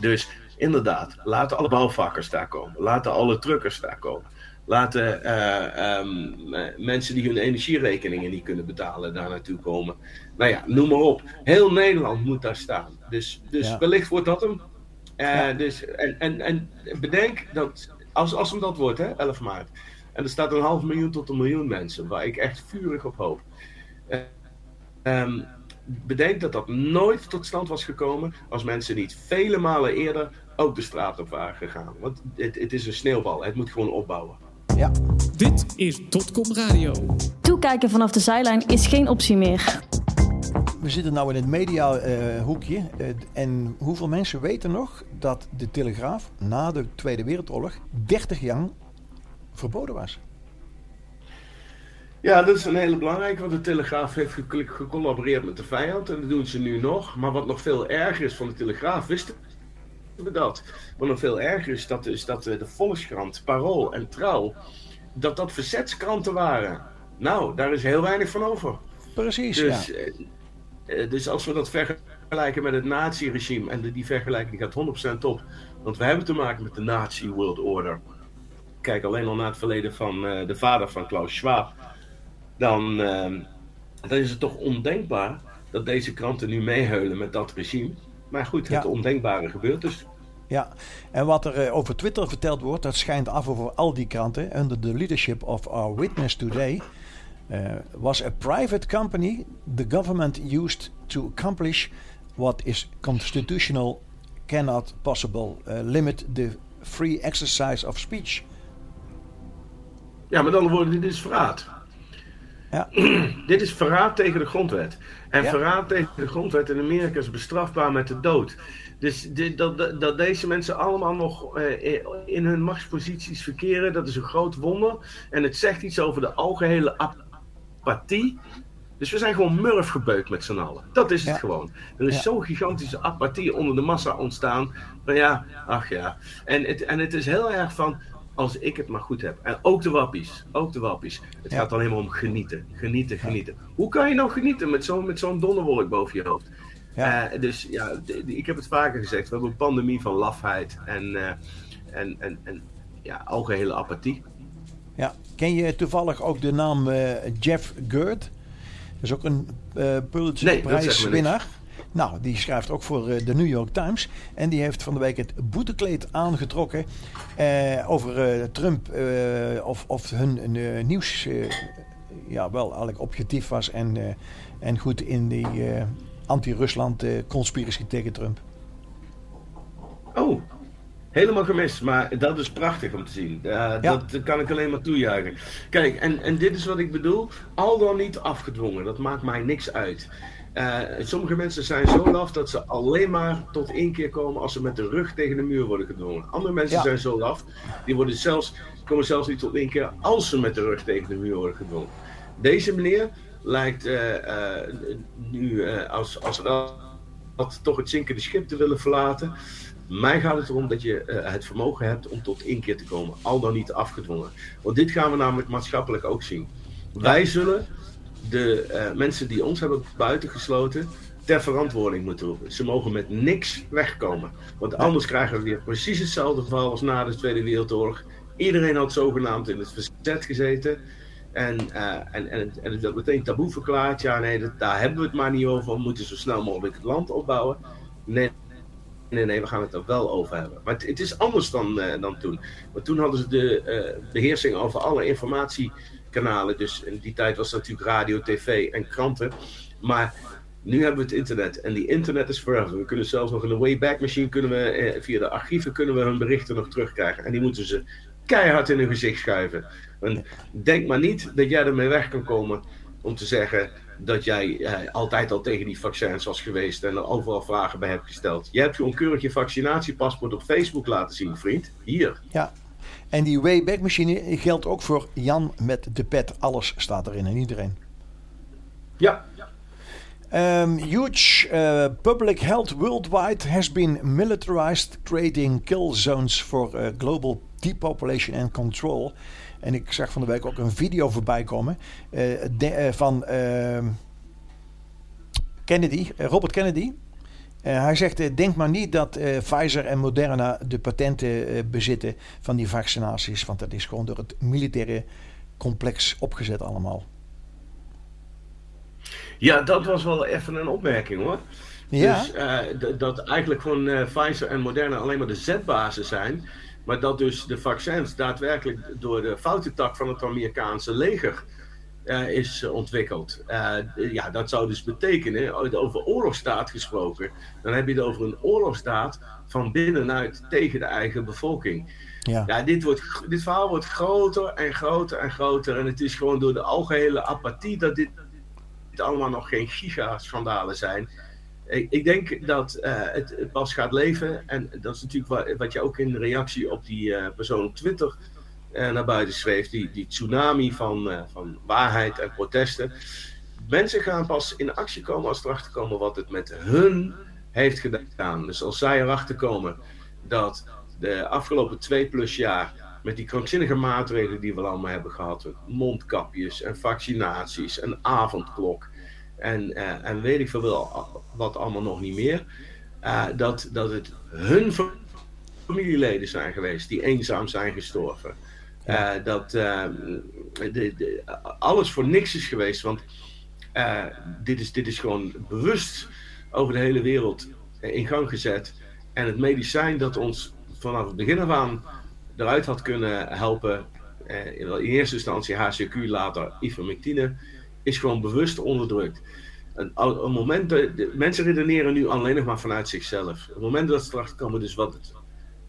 Dus inderdaad, laten alle bouwvakkers daar komen. Laten alle truckers daar komen. Laten uh, um, mensen die hun energierekeningen niet kunnen betalen daar naartoe komen. Nou ja, noem maar op. Heel Nederland moet daar staan. Dus, dus ja. wellicht wordt dat hem. Uh, ja. dus, en, en, en bedenk dat als, als hem dat wordt, hè, 11 maart. En er staat een half miljoen tot een miljoen mensen, waar ik echt vurig op hoop. Uh, um, bedenk dat dat nooit tot stand was gekomen als mensen niet vele malen eerder ook de straat op waren gegaan. Want het, het is een sneeuwbal, het moet gewoon opbouwen. Ja. Dit is Totcom Radio. Toekijken vanaf de zijlijn is geen optie meer. We zitten nu in het mediahoekje. Uh, uh, en hoeveel mensen weten nog dat de Telegraaf na de Tweede Wereldoorlog 30 jaar verboden was. Ja, dat is een hele belangrijke, want de Telegraaf heeft gecollaboreerd met de vijand en dat doen ze nu nog. Maar wat nog veel erger is van de Telegraaf, wisten we dat. Wat nog veel erger is, dat is dat de Volkskrant, Parool en Trouw, dat dat verzetskranten waren. Nou, daar is heel weinig van over. Precies, dus, ja. eh, dus als we dat vergelijken met het nazi-regime, en die vergelijking gaat 100% op, want we hebben te maken met de nazi-world order kijk alleen al naar het verleden van uh, de vader van Klaus Schwab, dan, uh, dan is het toch ondenkbaar dat deze kranten nu meeheulen met dat regime. Maar goed, het ja. ondenkbare gebeurt dus. Ja, en wat er uh, over Twitter verteld wordt, dat schijnt af over al die kranten. Under the leadership of our witness today uh, was a private company the government used to accomplish what is constitutional cannot possible uh, limit the free exercise of speech. Ja, met andere woorden, dit is verraad. Ja. dit is verraad tegen de grondwet. En ja. verraad tegen de grondwet in Amerika is bestrafbaar met de dood. Dus dit, dat, dat, dat, deze mensen allemaal nog uh, in hun machtsposities verkeren, dat is een groot wonder. En het zegt iets over de algehele apathie. Dus we zijn gewoon murf gebeukt met z'n allen. Dat is het ja. gewoon. Er is ja. zo'n gigantische apathie onder de massa ontstaan. Van ja, ach ja. En het, en het is heel erg van als ik het maar goed heb. En ook de wappies. Ook de wappies. Het ja. gaat dan helemaal om genieten. Genieten, genieten. Ja. Hoe kan je nou genieten met zo'n met zo'n donderwolk boven je hoofd? Ja. Uh, dus ja, ik heb het vaker gezegd. We hebben een pandemie van lafheid en, uh, en, en, en ja, algehele apathie. Ja, ken je toevallig ook de naam uh, Jeff Gerd? Dat is ook een Pulitzer-prijswinnaar. Nee, nou, die schrijft ook voor uh, de New York Times. En die heeft van de week het boetekleed aangetrokken uh, over uh, Trump. of, of hun nieuws ja, wel eigenlijk objectief was en, en goed in die anti-Rusland conspiratie tegen Trump. Oh, helemaal gemist. Maar dat is prachtig om te zien. Uh, Dat kan ik alleen maar toejuichen. Kijk, en, en dit is wat ik bedoel. Al dan niet afgedwongen. Dat maakt mij niks uit. Uh, sommige mensen zijn zo laf dat ze alleen maar tot één keer komen als ze met de rug tegen de muur worden gedwongen. Andere mensen zijn zo laf, die worden zelfs, komen zelfs niet tot één keer als ze met de rug tegen de muur worden gedwongen. Deze meneer lijkt uh, uh, nu als, als wel toch het zinkende schip te willen verlaten. Mij gaat het erom dat je het vermogen hebt om tot één keer te komen, al dan niet afgedwongen. Want dit gaan we namelijk maatschappelijk ook zien. Wij zullen de uh, mensen die ons hebben buitengesloten ter verantwoording moeten roepen. Ze mogen met niks wegkomen. Want anders krijgen we weer precies hetzelfde geval als na de Tweede Wereldoorlog. Iedereen had zogenaamd in het verzet gezeten. En, uh, en, en, en dat meteen taboe verklaard. Ja, nee, dat, daar hebben we het maar niet over. We moeten zo snel mogelijk het land opbouwen. Nee, nee, nee, we gaan het er wel over hebben. Maar het, het is anders dan, uh, dan toen. Want toen hadden ze de beheersing over alle informatie kanalen. Dus in die tijd was natuurlijk radio, tv en kranten. Maar nu hebben we het internet en die internet is forever. We kunnen zelfs nog in de Wayback Machine, kunnen we, eh, via de archieven kunnen we hun berichten nog terugkrijgen. En die moeten ze keihard in hun gezicht schuiven. En denk maar niet dat jij ermee weg kan komen om te zeggen dat jij eh, altijd al tegen die vaccins was geweest en er overal vragen bij hebt gesteld. Je hebt gewoon keurig je vaccinatiepaspoort op Facebook laten zien, vriend. Hier. Ja, en die Wayback Machine geldt ook voor Jan met de pet. Alles staat erin en iedereen. Ja. Um, huge uh, public health worldwide has been militarized, creating kill zones for uh, global depopulation and control. En ik zag van de week ook een video voorbij komen uh, de, van ehm, Kennedy, Robert Kennedy. Uh, hij zegt, uh, denk maar niet dat uh, Pfizer en Moderna de patenten bezitten van die vaccinaties. Want dat is gewoon door het militaire complex opgezet allemaal. Ja, dat was wel even een opmerking hoor. Ja. Dus dat eigenlijk gewoon Pfizer en Moderna alleen maar de zetbazen zijn. Maar dat dus de vaccins daadwerkelijk door de foute tak van het Amerikaanse leger is ontwikkeld. Uh, ja, dat zou dus betekenen, over oorlogsstaat gesproken, dan heb je het over een oorlogsstaat van binnenuit tegen de eigen bevolking. Ja. ja dit, wordt, dit verhaal wordt groter en groter en groter. En het is gewoon door de algehele apathie dat dit, dit allemaal nog geen gigaschandalen zijn. Ik, ik denk dat uh, het, het, pas gaat leven. En dat is natuurlijk wat, wat je ook in reactie op die persoon op Twitter naar buiten schreef. Die, die tsunami van, uh, van waarheid en protesten. Mensen gaan pas in actie komen als erachter komen wat het met hun heeft gedaan. Dus als zij erachter komen dat de afgelopen twee plus jaar met die krankzinnige maatregelen die we allemaal hebben gehad, mondkapjes en vaccinaties, een avondklok en, uh, en weet ik veel wat allemaal nog niet meer, dat, dat het hun familieleden zijn geweest die eenzaam zijn gestorven. Uh, dat uh, de, de, alles voor niks is geweest. Want uh, dit, is, dit is gewoon bewust over de hele wereld in gang gezet. En het medicijn dat ons vanaf het begin af aan eruit had kunnen helpen, in eerste instantie HCQ, later ivermectine, is gewoon bewust onderdrukt. Een, een moment, de, mensen redeneren nu alleen nog maar vanuit zichzelf. Op het moment dat ze erachter komen, dus wat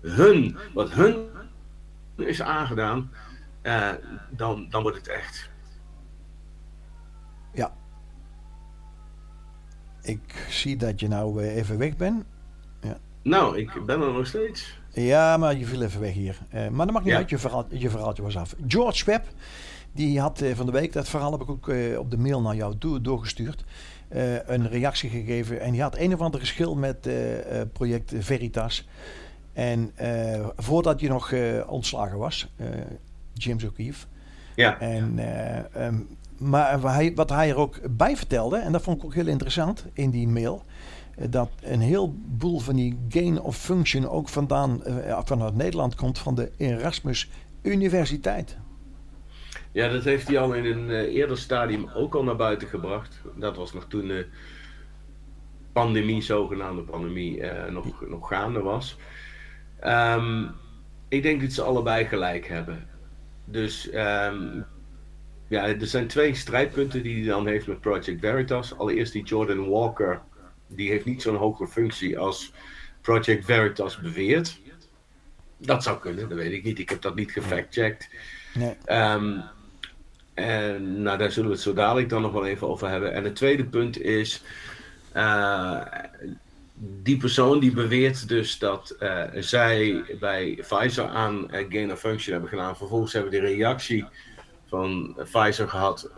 hun, wat hun is aangedaan, uh, dan, dan wordt het echt. Ja. Ik zie dat je nou even weg bent. Ja. Nou, ik ben er nog steeds. Ja, maar je viel even weg hier. Uh, maar dat mag niet ja. uit, je, verhaal, je verhaaltje was af. George Webb, die had van de week, dat verhaal heb ik ook op de mail naar jou toe, doorgestuurd. een reactie gegeven. En die had een of ander geschil met project Veritas. En uh, voordat je nog uh, ontslagen was, uh, James O'Keefe. Ja. En, um, maar wat hij, wat hij er ook bij vertelde, en dat vond ik ook heel interessant in die mail, dat een heleboel van die gain of function ook vandaan vanuit Nederland komt van de Erasmus Universiteit. Ja, dat heeft hij al in een eerder stadium ook al naar buiten gebracht. Dat was nog toen de pandemie, zogenaamde pandemie, nog, nog gaande was. Um, ik denk dat ze allebei gelijk hebben. Dus um, ja, er zijn twee strijdpunten die hij dan heeft met Project Veritas. Allereerst die Jordan Walker, die heeft niet zo'n hoge functie als Project Veritas beweert. Dat zou kunnen, dat weet ik niet. Ik heb dat niet gefactcheckt. Nee. Ehm, en nou, daar zullen we het zo dadelijk dan nog wel even over hebben. En het tweede punt is. eh, die persoon die beweert dus dat eh, zij bij Pfizer aan uh, of function hebben gedaan. Vervolgens hebben we de reactie van Pfizer gehad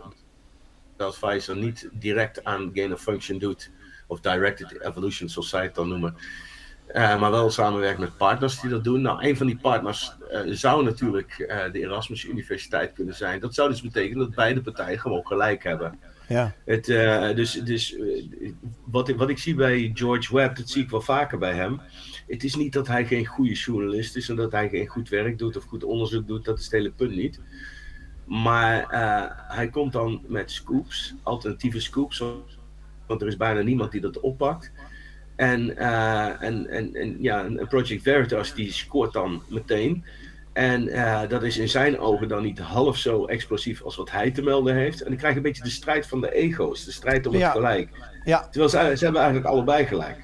dat Pfizer niet direct aan gain function doet. Of directed evolution, zoals zij het dan noemen. Uh, maar wel samenwerkt met partners die dat doen. Nou, een van die partners zou natuurlijk de Erasmus Universiteit kunnen zijn. Dat zou dus betekenen dat beide partijen gewoon gelijk hebben. Ja. Het, dus dus wat, ik, wat ik zie bij George Webb, dat zie ik wel vaker bij hem. Het is niet dat hij geen goede journalist is en dat hij geen goed werk doet of goed onderzoek doet. Dat is het hele punt niet. Maar hij komt dan met scoops, alternatieve scoops. Want er is bijna niemand die dat oppakt. En, en, en, en ja, een Project Veritas die scoort dan meteen. En uh, dat is in zijn ogen dan niet half zo explosief als wat hij te melden heeft. En dan krijg je een beetje de strijd van de ego's, de strijd om het Ja. gelijk. Ja. Terwijl ze, ze hebben eigenlijk allebei gelijk.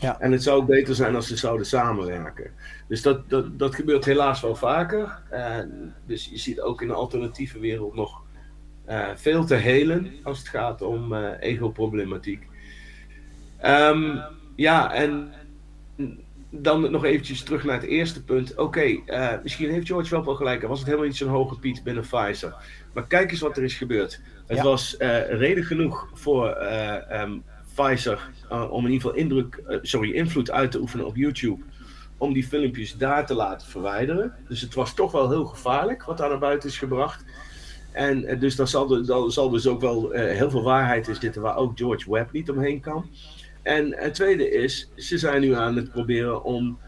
Ja. En het zou ook beter zijn als ze zouden samenwerken. Dus dat, dat, dat gebeurt helaas wel vaker. Uh, dus je ziet ook in de alternatieve wereld nog uh, veel te helen als het gaat om uh, ego-problematiek. Um, ja, en dan nog eventjes terug naar het eerste punt. Oké, okay, uh, misschien heeft George wel wel gelijk. Er was het helemaal niet zo'n hoge piet binnen Pfizer. Maar kijk eens wat er is gebeurd. Het Ja. was uh, reden genoeg voor uh, um, Pfizer om in ieder geval indruk, sorry, invloed uit te oefenen op YouTube. Om die filmpjes daar te laten verwijderen. Dus het was toch wel heel gevaarlijk wat daar naar buiten is gebracht. En dus daar zal, de, zal dus ook wel heel veel waarheid in zitten waar ook George Webb niet omheen kan. En het tweede is, ze zijn nu aan het proberen om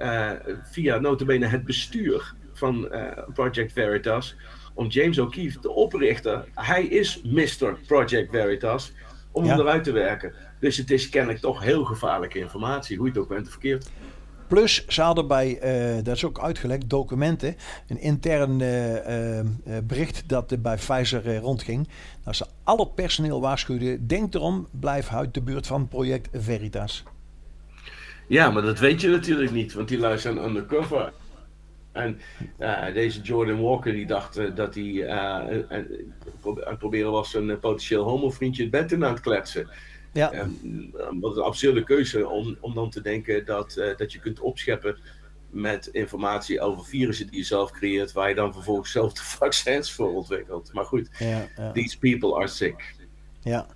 uh, via notabene het bestuur van uh, Project Veritas, om James O'Keefe, de oprichter, hij is Mr. Project Veritas, om Ja. hem eruit te werken. Dus het is kennelijk toch heel gevaarlijke informatie, hoe je het ook bent verkeerd. Plus, ze hadden bij, eh, dat is ook uitgelekt, documenten, een intern eh, eh, bericht dat bij Pfizer rondging. Dat ze al het personeel waarschuwden, denk erom, blijf uit de buurt van project Veritas. Ja, maar dat weet je natuurlijk niet, want die lui zijn undercover. En deze Jordan Walker die dacht dat hij aan het proberen was een potentieel homovriendje het bed aan het kletsen. Ja. Um, wat een absurde keuze om, om dan te denken dat, uh, dat je kunt opscheppen met informatie over virussen die je zelf creëert, waar je dan vervolgens zelf de vaccins voor ontwikkelt. Maar goed, Ja, ja. these people are sick. Ja.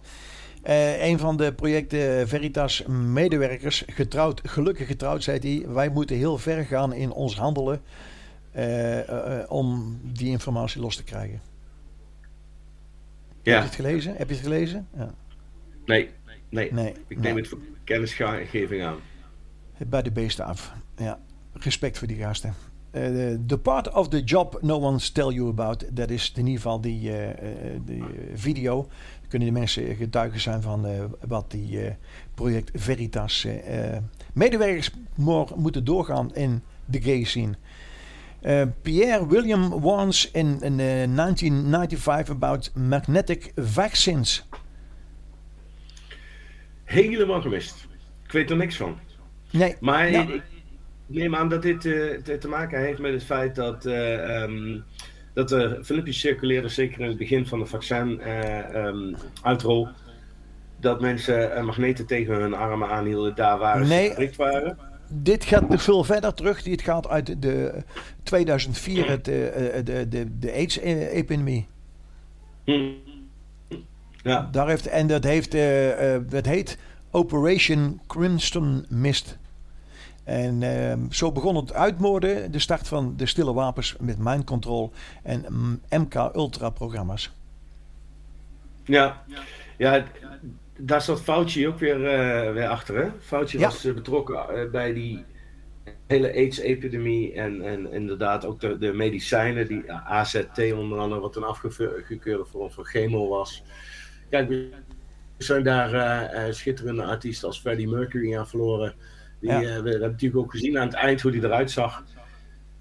Eh, een van de projecten Veritas medewerkers, getrouwd, gelukkig getrouwd, zei hij, wij moeten heel ver gaan in ons handelen eh, eh, om die informatie los te krijgen. Heb je Ja, het gelezen? Heb je het gelezen? Ja. nee, nee. Nee. Ik neem het voor kennisgeving aan. bij de beesten af. Ja. Respect voor die gasten. Eh, the part of the job no one's tell you about. Dat is in ieder geval die, eh, eh, die video. Kunnen de mensen getuigen zijn van wat die project Veritas medewerkers mo- moeten doorgaan in de gay scene. Uh, Pierre William warns in, in uh, 1995 about magnetic vaccines. Helemaal gemist. Ik weet er niks van. Nee, Maar Ja. ik neem aan dat dit eh, te, maken heeft met het feit dat, eh, ehm, dat er filmpjes circuleerden, zeker in het begin van de vaccin-uitrol, dat mensen eh, magneten tegen hun armen aanhielden daar waar Nee. ze geprikt waren. dit gaat nog veel verder terug. Dit gaat uit de 2004, het, eh, eh, de, de, de AIDS-epidemie. Hm. Ja, Daar heeft, en dat, heeft, dat heet Operation Crimson Mist. En eh, zo begon het uitmoorden, de start van de stille wapens met mind control en mm, MK Ultra programma's. ja. ja daar zat Fauci ook weer, eh, weer achter. Hè? Fauci Ja. was betrokken bij die hele AIDS-epidemie en, en inderdaad ook de, de medicijnen, die AZT onder andere, wat een afgekeurde vorm van chemo was. Kijk, we zijn daar eh, eh, schitterende artiesten als Freddie Mercury aan verloren. Die, Ja. eh, we hebben natuurlijk ook gezien aan het eind hoe die eruit zag.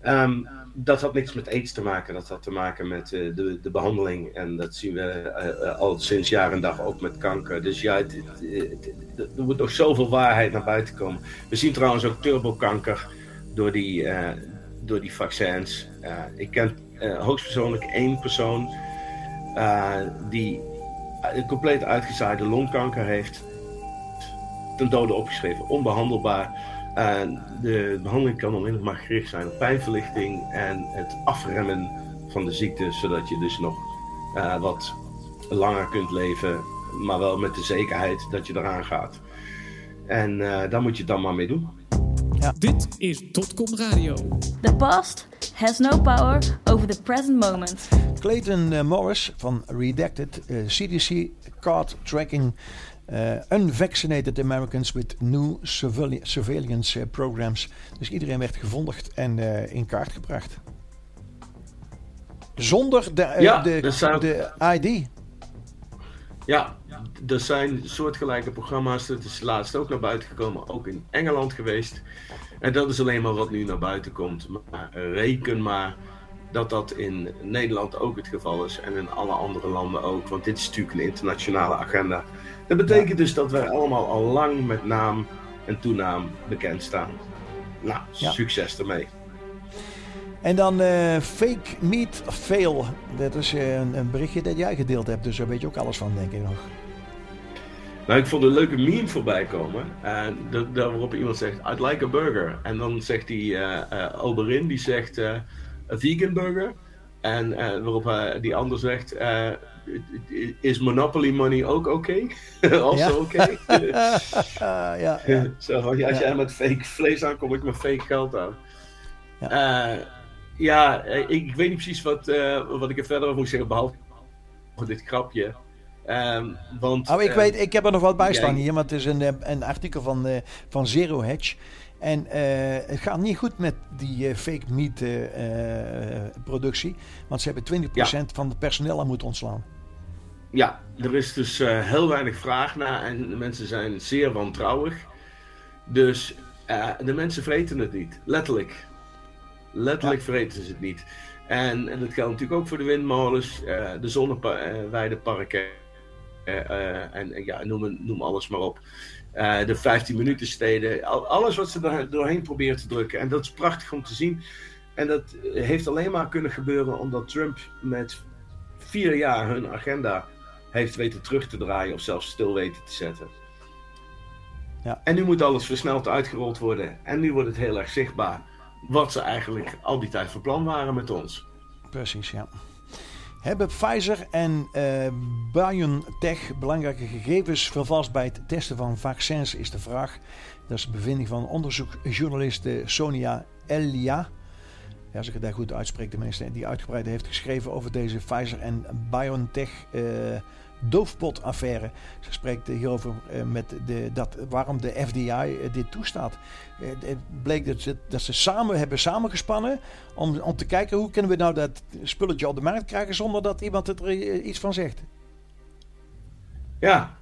Ehm, dat had niks met aids te maken, dat had te maken met uh, de, de behandeling. En dat zien we uh, al sinds jaar en dag ook met kanker. Dus ja, het, het, het, er moet nog zoveel waarheid naar buiten komen. We zien trouwens ook turbokanker door die, uh, door die vaccins. ik ken hoogstpersoonlijk één persoon die een compleet uitgezaaide longkanker heeft. Ten dode opgeschreven, onbehandelbaar. En de behandeling kan nog maar gericht zijn op pijnverlichting en het afremmen van de ziekte, zodat je dus nog uh, wat langer kunt leven, maar wel met de zekerheid dat je eraan gaat. En uh, daar moet je dan maar mee doen. Ja. Dit is Totcom Radio. The past has no power over the present moment. Clayton uh, Morris van Redacted, CDC Card Tracking uh, unvaccinated Americans with new surveillance programs. Dus iedereen werd gevolgd en uh, in kaart gebracht. Zonder de, ja, de, zijn... de ID. Ja, er zijn soortgelijke programma's. Dat is laatst ook naar buiten gekomen. Ook in Engeland geweest. En dat is alleen maar wat nu naar buiten komt. Maar reken maar dat dat in Nederland ook het geval is. En in alle andere landen ook. Want dit is natuurlijk een internationale agenda. Dat betekent dus dat wij allemaal al lang met naam en toenaam bekend staan. Nou, succes ermee. En dan uh, Fake Meat Fail. Dat is uh, een, een, berichtje dat jij gedeeld hebt, dus daar weet je ook alles van, denk ik nog. Nou, ik vond een leuke meme voorbij komen. En daar waarop iemand zegt, I'd like a burger. En dan zegt die Oberin, die zegt, a vegan burger. En waarop die ander zegt, is Monopoly money ook oké? Okay? also oké? ja. Zo als jij met fake vlees aankomt, ik met fake geld aan. Ja, ja ik, ik, weet niet precies wat, uh, wat ik er verder over moet zeggen, behalve dit grapje. Um, want, oh, ik, uh, weet, ik heb er nog wat bij staan hier, want het is een, een artikel van, uh, van Zero Hedge. En het gaat niet goed met die fake meat productie. Want ze hebben 20% ja. van het personeel aan moeten ontslaan. Ja, er is dus heel weinig vraag naar en de mensen zijn zeer wantrouwig. Dus de mensen vreten het niet, letterlijk. Letterlijk ja. vreten ze het niet. En, en dat geldt natuurlijk ook voor de windmolens, uh, de zonneweideparken en, en ja, noem, noem alles maar op. de 15 minuten steden, alles wat ze er doorheen proberen te drukken. En dat is prachtig om te zien. En dat heeft alleen maar kunnen gebeuren omdat Trump met vier jaar hun agenda heeft weten terug te draaien of zelfs stil weten te zetten. Ja. En nu moet alles versneld uitgerold worden. En nu wordt het heel erg zichtbaar wat ze eigenlijk al die tijd van plan waren met ons. Precies, ja. Hebben Pfizer en uh, BioNTech belangrijke gegevens vervalst bij het testen van vaccins, is de vraag. Dat is de bevinding van onderzoekjournalist Sonia Elia. Ja, als ik het daar goed uitspreek, de mensen die uitgebreid heeft geschreven over deze Pfizer en BioNTech uh, doofpotaffaire. Ze spreekt hierover uh, met de, dat, waarom de FDI uh, dit toestaat. het bleek dat ze, dat ze samen hebben samengespannen om, om te kijken hoe kunnen we nou dat spulletje op de markt krijgen zonder dat iemand er iets van zegt. Ja.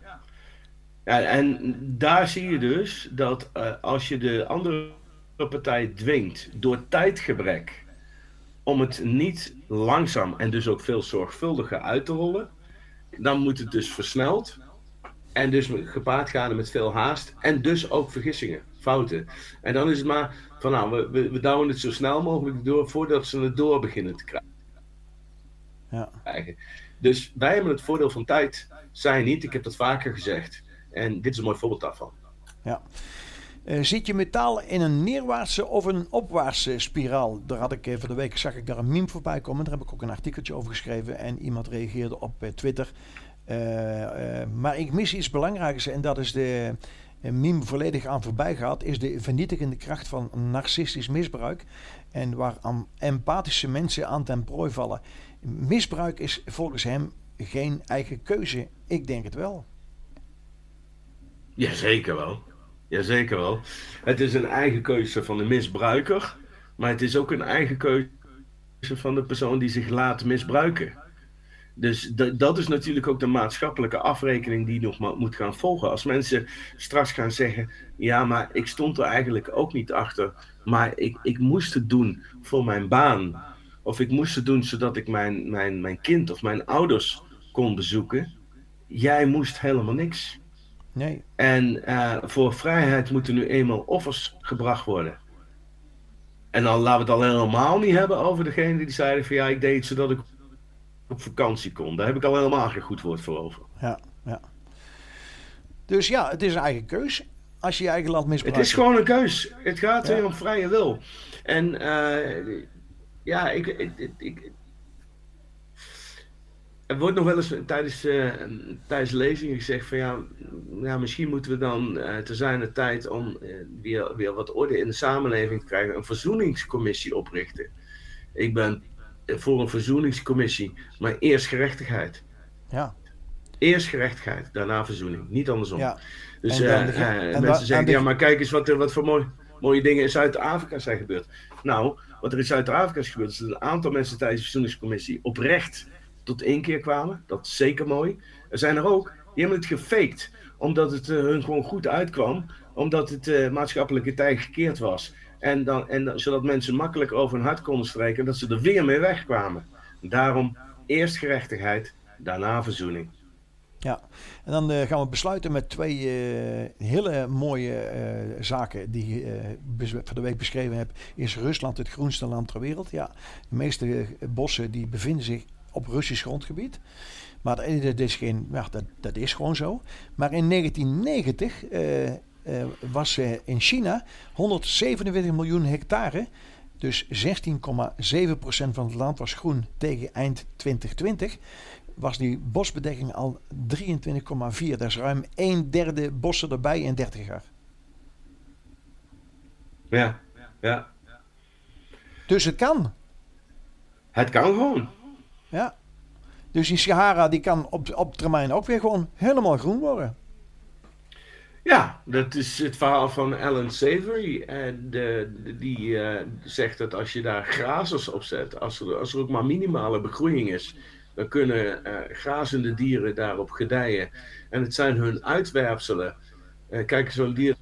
ja, en daar zie je dus dat als je de andere partij dwingt door tijdgebrek om het niet langzaam en dus ook veel zorgvuldiger uit te rollen, dan moet het dus versneld en dus gepaard gaan met veel haast en dus ook vergissingen, fouten. En dan is het maar van nou, we, we, we douwen het zo snel mogelijk door voordat ze het door beginnen te krijgen. Ja. Dus wij hebben het voordeel van tijd, zij niet. Ik heb dat vaker gezegd. En dit is een mooi voorbeeld daarvan. Ja. Uh, zit je metaal in een neerwaartse of een opwaartse spiraal? Daar had ik uh, van de week zag ik daar een meme voorbij komen. Daar heb ik ook een artikeltje over geschreven. En iemand reageerde op uh, Twitter. maar ik mis iets belangrijks. En dat is de meme volledig aan voorbij gaat. Is de vernietigende kracht van narcistisch misbruik. En waar empathische mensen aan ten prooi vallen. Misbruik is volgens hem geen eigen keuze. Ik denk het wel. Jazeker wel. Jazeker wel. Het is een eigen keuze van de misbruiker, maar het is ook een eigen keuze van de persoon die zich laat misbruiken. Dus dat is natuurlijk ook de maatschappelijke afrekening die nog moet gaan volgen. Als mensen straks gaan zeggen: ja, maar ik stond er eigenlijk ook niet achter, maar ik, ik moest het doen voor mijn baan. Of ik moest het doen zodat ik mijn, mijn, mijn kind of mijn ouders kon bezoeken. Jij moest helemaal niks. Nee. En uh, voor vrijheid moeten nu eenmaal offers gebracht worden. En dan laten we het al helemaal niet hebben over degene die zeiden van ja, ik deed het zodat ik op vakantie kon. Daar heb ik al helemaal geen goed woord voor over. Ja, ja. Dus ja, het is een eigen keus. Als je je eigen land misbruikt. Het is gewoon een keus. Het gaat weer om vrije wil. En uh, ja, ik, ik, ik, er wordt nog wel eens tijdens, uh, tijdens lezingen gezegd van ja, ja, misschien moeten we dan uh, te zijn de tijd om uh, weer, weer wat orde in de samenleving te krijgen, een verzoeningscommissie oprichten. Ik ben voor een verzoeningscommissie, maar eerst gerechtigheid. Ja. Eerst gerechtigheid, daarna verzoening, niet andersom. Ja. Dus en en mensen zeggen, ja, maar kijk eens wat, wat voor mooi, mooie dingen in Zuid-Afrika zijn gebeurd. Nou, wat er in Zuid-Afrika is gebeurd, is dat een aantal mensen tijdens de verzoeningscommissie oprecht tot één keer kwamen. Dat is zeker mooi. Er zijn er ook, die hebben het gefaked, omdat het uh, hun gewoon goed uitkwam, omdat het uh, maatschappelijke tijd gekeerd was. En dan, en, zodat mensen makkelijk over hun hart konden strijken en dat ze er weer mee wegkwamen. Daarom eerst gerechtigheid, daarna verzoening. Ja, en dan uh, gaan we besluiten met twee hele mooie zaken die ik van de week beschreven heb. Is Rusland het groenste land ter wereld? Ja, de meeste bossen die bevinden zich op Russisch grondgebied. Maar dat is, geen, ja, dat, dat is gewoon zo. Maar in 1990 was in China 147 miljoen hectare. Dus 16,7% van het land was groen tegen eind 2020 was die bosbedekking al 23,4. Dat is ruim een derde bossen erbij in 30 jaar. Ja, ja. Dus het kan. Het kan gewoon. Ja. Dus die Sahara die kan op, op termijn ook weer gewoon helemaal groen worden. Ja, dat is het verhaal van Alan Savory. En de, die uh, zegt dat als je daar grazers op zet, als er, als er ook maar minimale begroeiing is, dan kunnen uh, grazende dieren daarop gedijen. En het zijn hun uitwerpselen. Uh, kijk, zo'n dier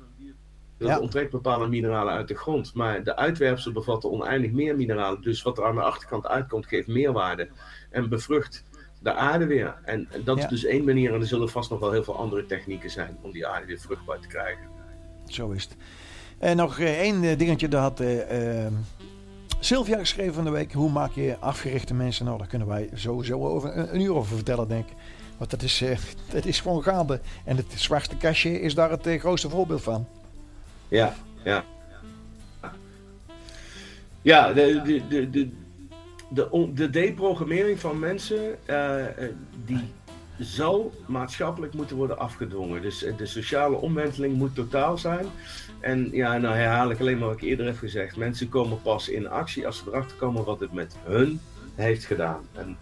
dat ja. onttrekt bepaalde mineralen uit de grond. Maar de uitwerpselen bevatten oneindig meer mineralen. Dus wat er aan de achterkant uitkomt, geeft meerwaarde. En bevrucht de aarde weer. En, en dat ja. is dus één manier. En er zullen vast nog wel heel veel andere technieken zijn om die aarde weer vruchtbaar te krijgen. Zo is het. En nog één dingetje, dat had uh, Sylvia geschreven van de week. Hoe maak je afgerichte mensen? Nou, daar kunnen wij sowieso over een, een uur over vertellen, denk ik. Want dat is, uh, dat is gewoon gaande. En het zwarte kastje is daar het uh, grootste voorbeeld van. Ja, ja. Ja, de, de, de, de, de, de deprogrammering van mensen, uh, die zal maatschappelijk moeten worden afgedwongen. Dus de sociale omwenteling moet totaal zijn. En ja, nou herhaal ik alleen maar wat ik eerder heb gezegd. Mensen komen pas in actie als ze erachter komen wat het met hun heeft gedaan. En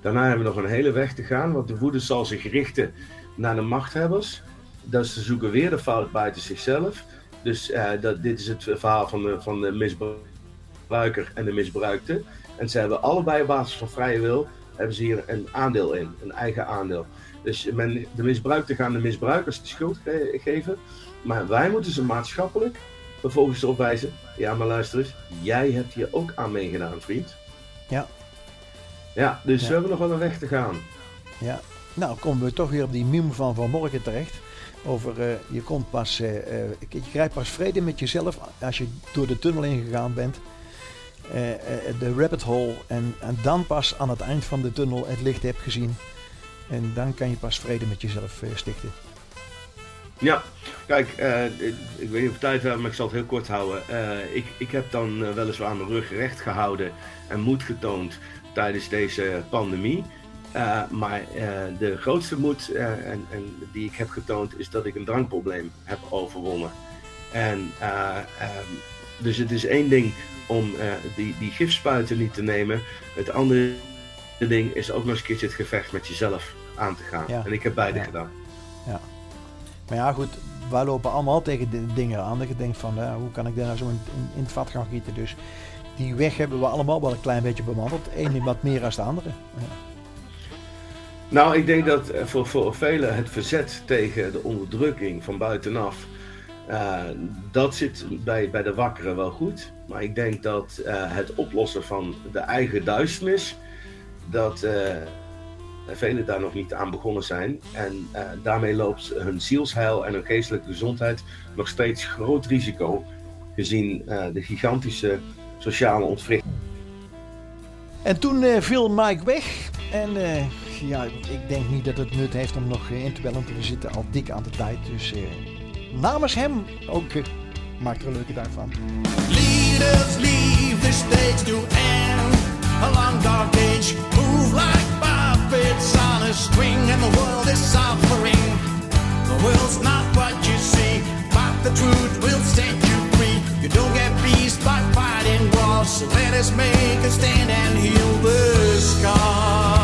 daarna hebben we nog een hele weg te gaan, want de woede zal zich richten naar de machthebbers. Dat ze zoeken weer de fout buiten zichzelf. Dus dat, dit is het verhaal van de, van de misbruiker en de misbruikte. En ze hebben allebei op basis van vrije wil, hebben ze hier een aandeel in, een eigen aandeel. Dus men, de misbruikte gaan de misbruikers de schuld geven. Maar wij moeten ze maatschappelijk vervolgens erop wijzen. Ja, maar luister eens, jij hebt hier ook aan meegedaan, vriend. Ja. Ja, dus ja. we hebben nog wel een weg te gaan. Ja. Nou, komen we toch weer op die meme van vanmorgen terecht. Over uh, je komt pas, uh, uh, je krijgt pas vrede met jezelf als je door de tunnel ingegaan bent. De rabbit hole. En, en dan pas aan het eind van de tunnel het licht hebt gezien. En dan kan je pas vrede met jezelf stichten. Ja, kijk, ik, weet niet of tijd hebben, maar ik zal het heel kort houden. Ik, ik heb dan weliswaar mijn rug recht gehouden en moed getoond tijdens deze pandemie. maar de grootste moed en, en, die ik heb getoond is dat ik een drankprobleem heb overwonnen. En um, dus het is één ding om die, die gifspuiten niet te nemen. Het andere ding is ook nog eens een keertje het gevecht met jezelf aan te gaan. Ja. En ik heb beide Ja. gedaan. Ja. Maar ja, goed, wij lopen allemaal tegen de dingen aan. Dat je denkt van, ja, hoe kan ik daar nou zo in, in, het vat gaan gieten? Dus die weg hebben we allemaal wel een klein beetje bewandeld. Eén wat meer als de andere. Ja. Nou, ik denk dat eh, voor, voor velen het verzet tegen de onderdrukking van buitenaf, uh, dat zit bij, bij de wakkeren wel goed. Maar ik denk dat uh, het oplossen van de eigen duisternis, dat velen daar nog niet aan begonnen zijn. En daarmee loopt hun zielsheil en hun geestelijke gezondheid nog steeds groot risico, gezien de gigantische sociale ontwrichting. En toen viel Mike weg. En ja, ik denk niet dat het nut heeft om nog in te bellen. We zitten al dik aan de tijd. Dus namens hem ook uh, maak er een leuke dag van. Leaders leave the stage to end a long dark age. Move like on a string and the world is suffering. The world's not what you see, but the truth will set you free. You don't get peace by fighting wars, so let us make a stand and heal the scars.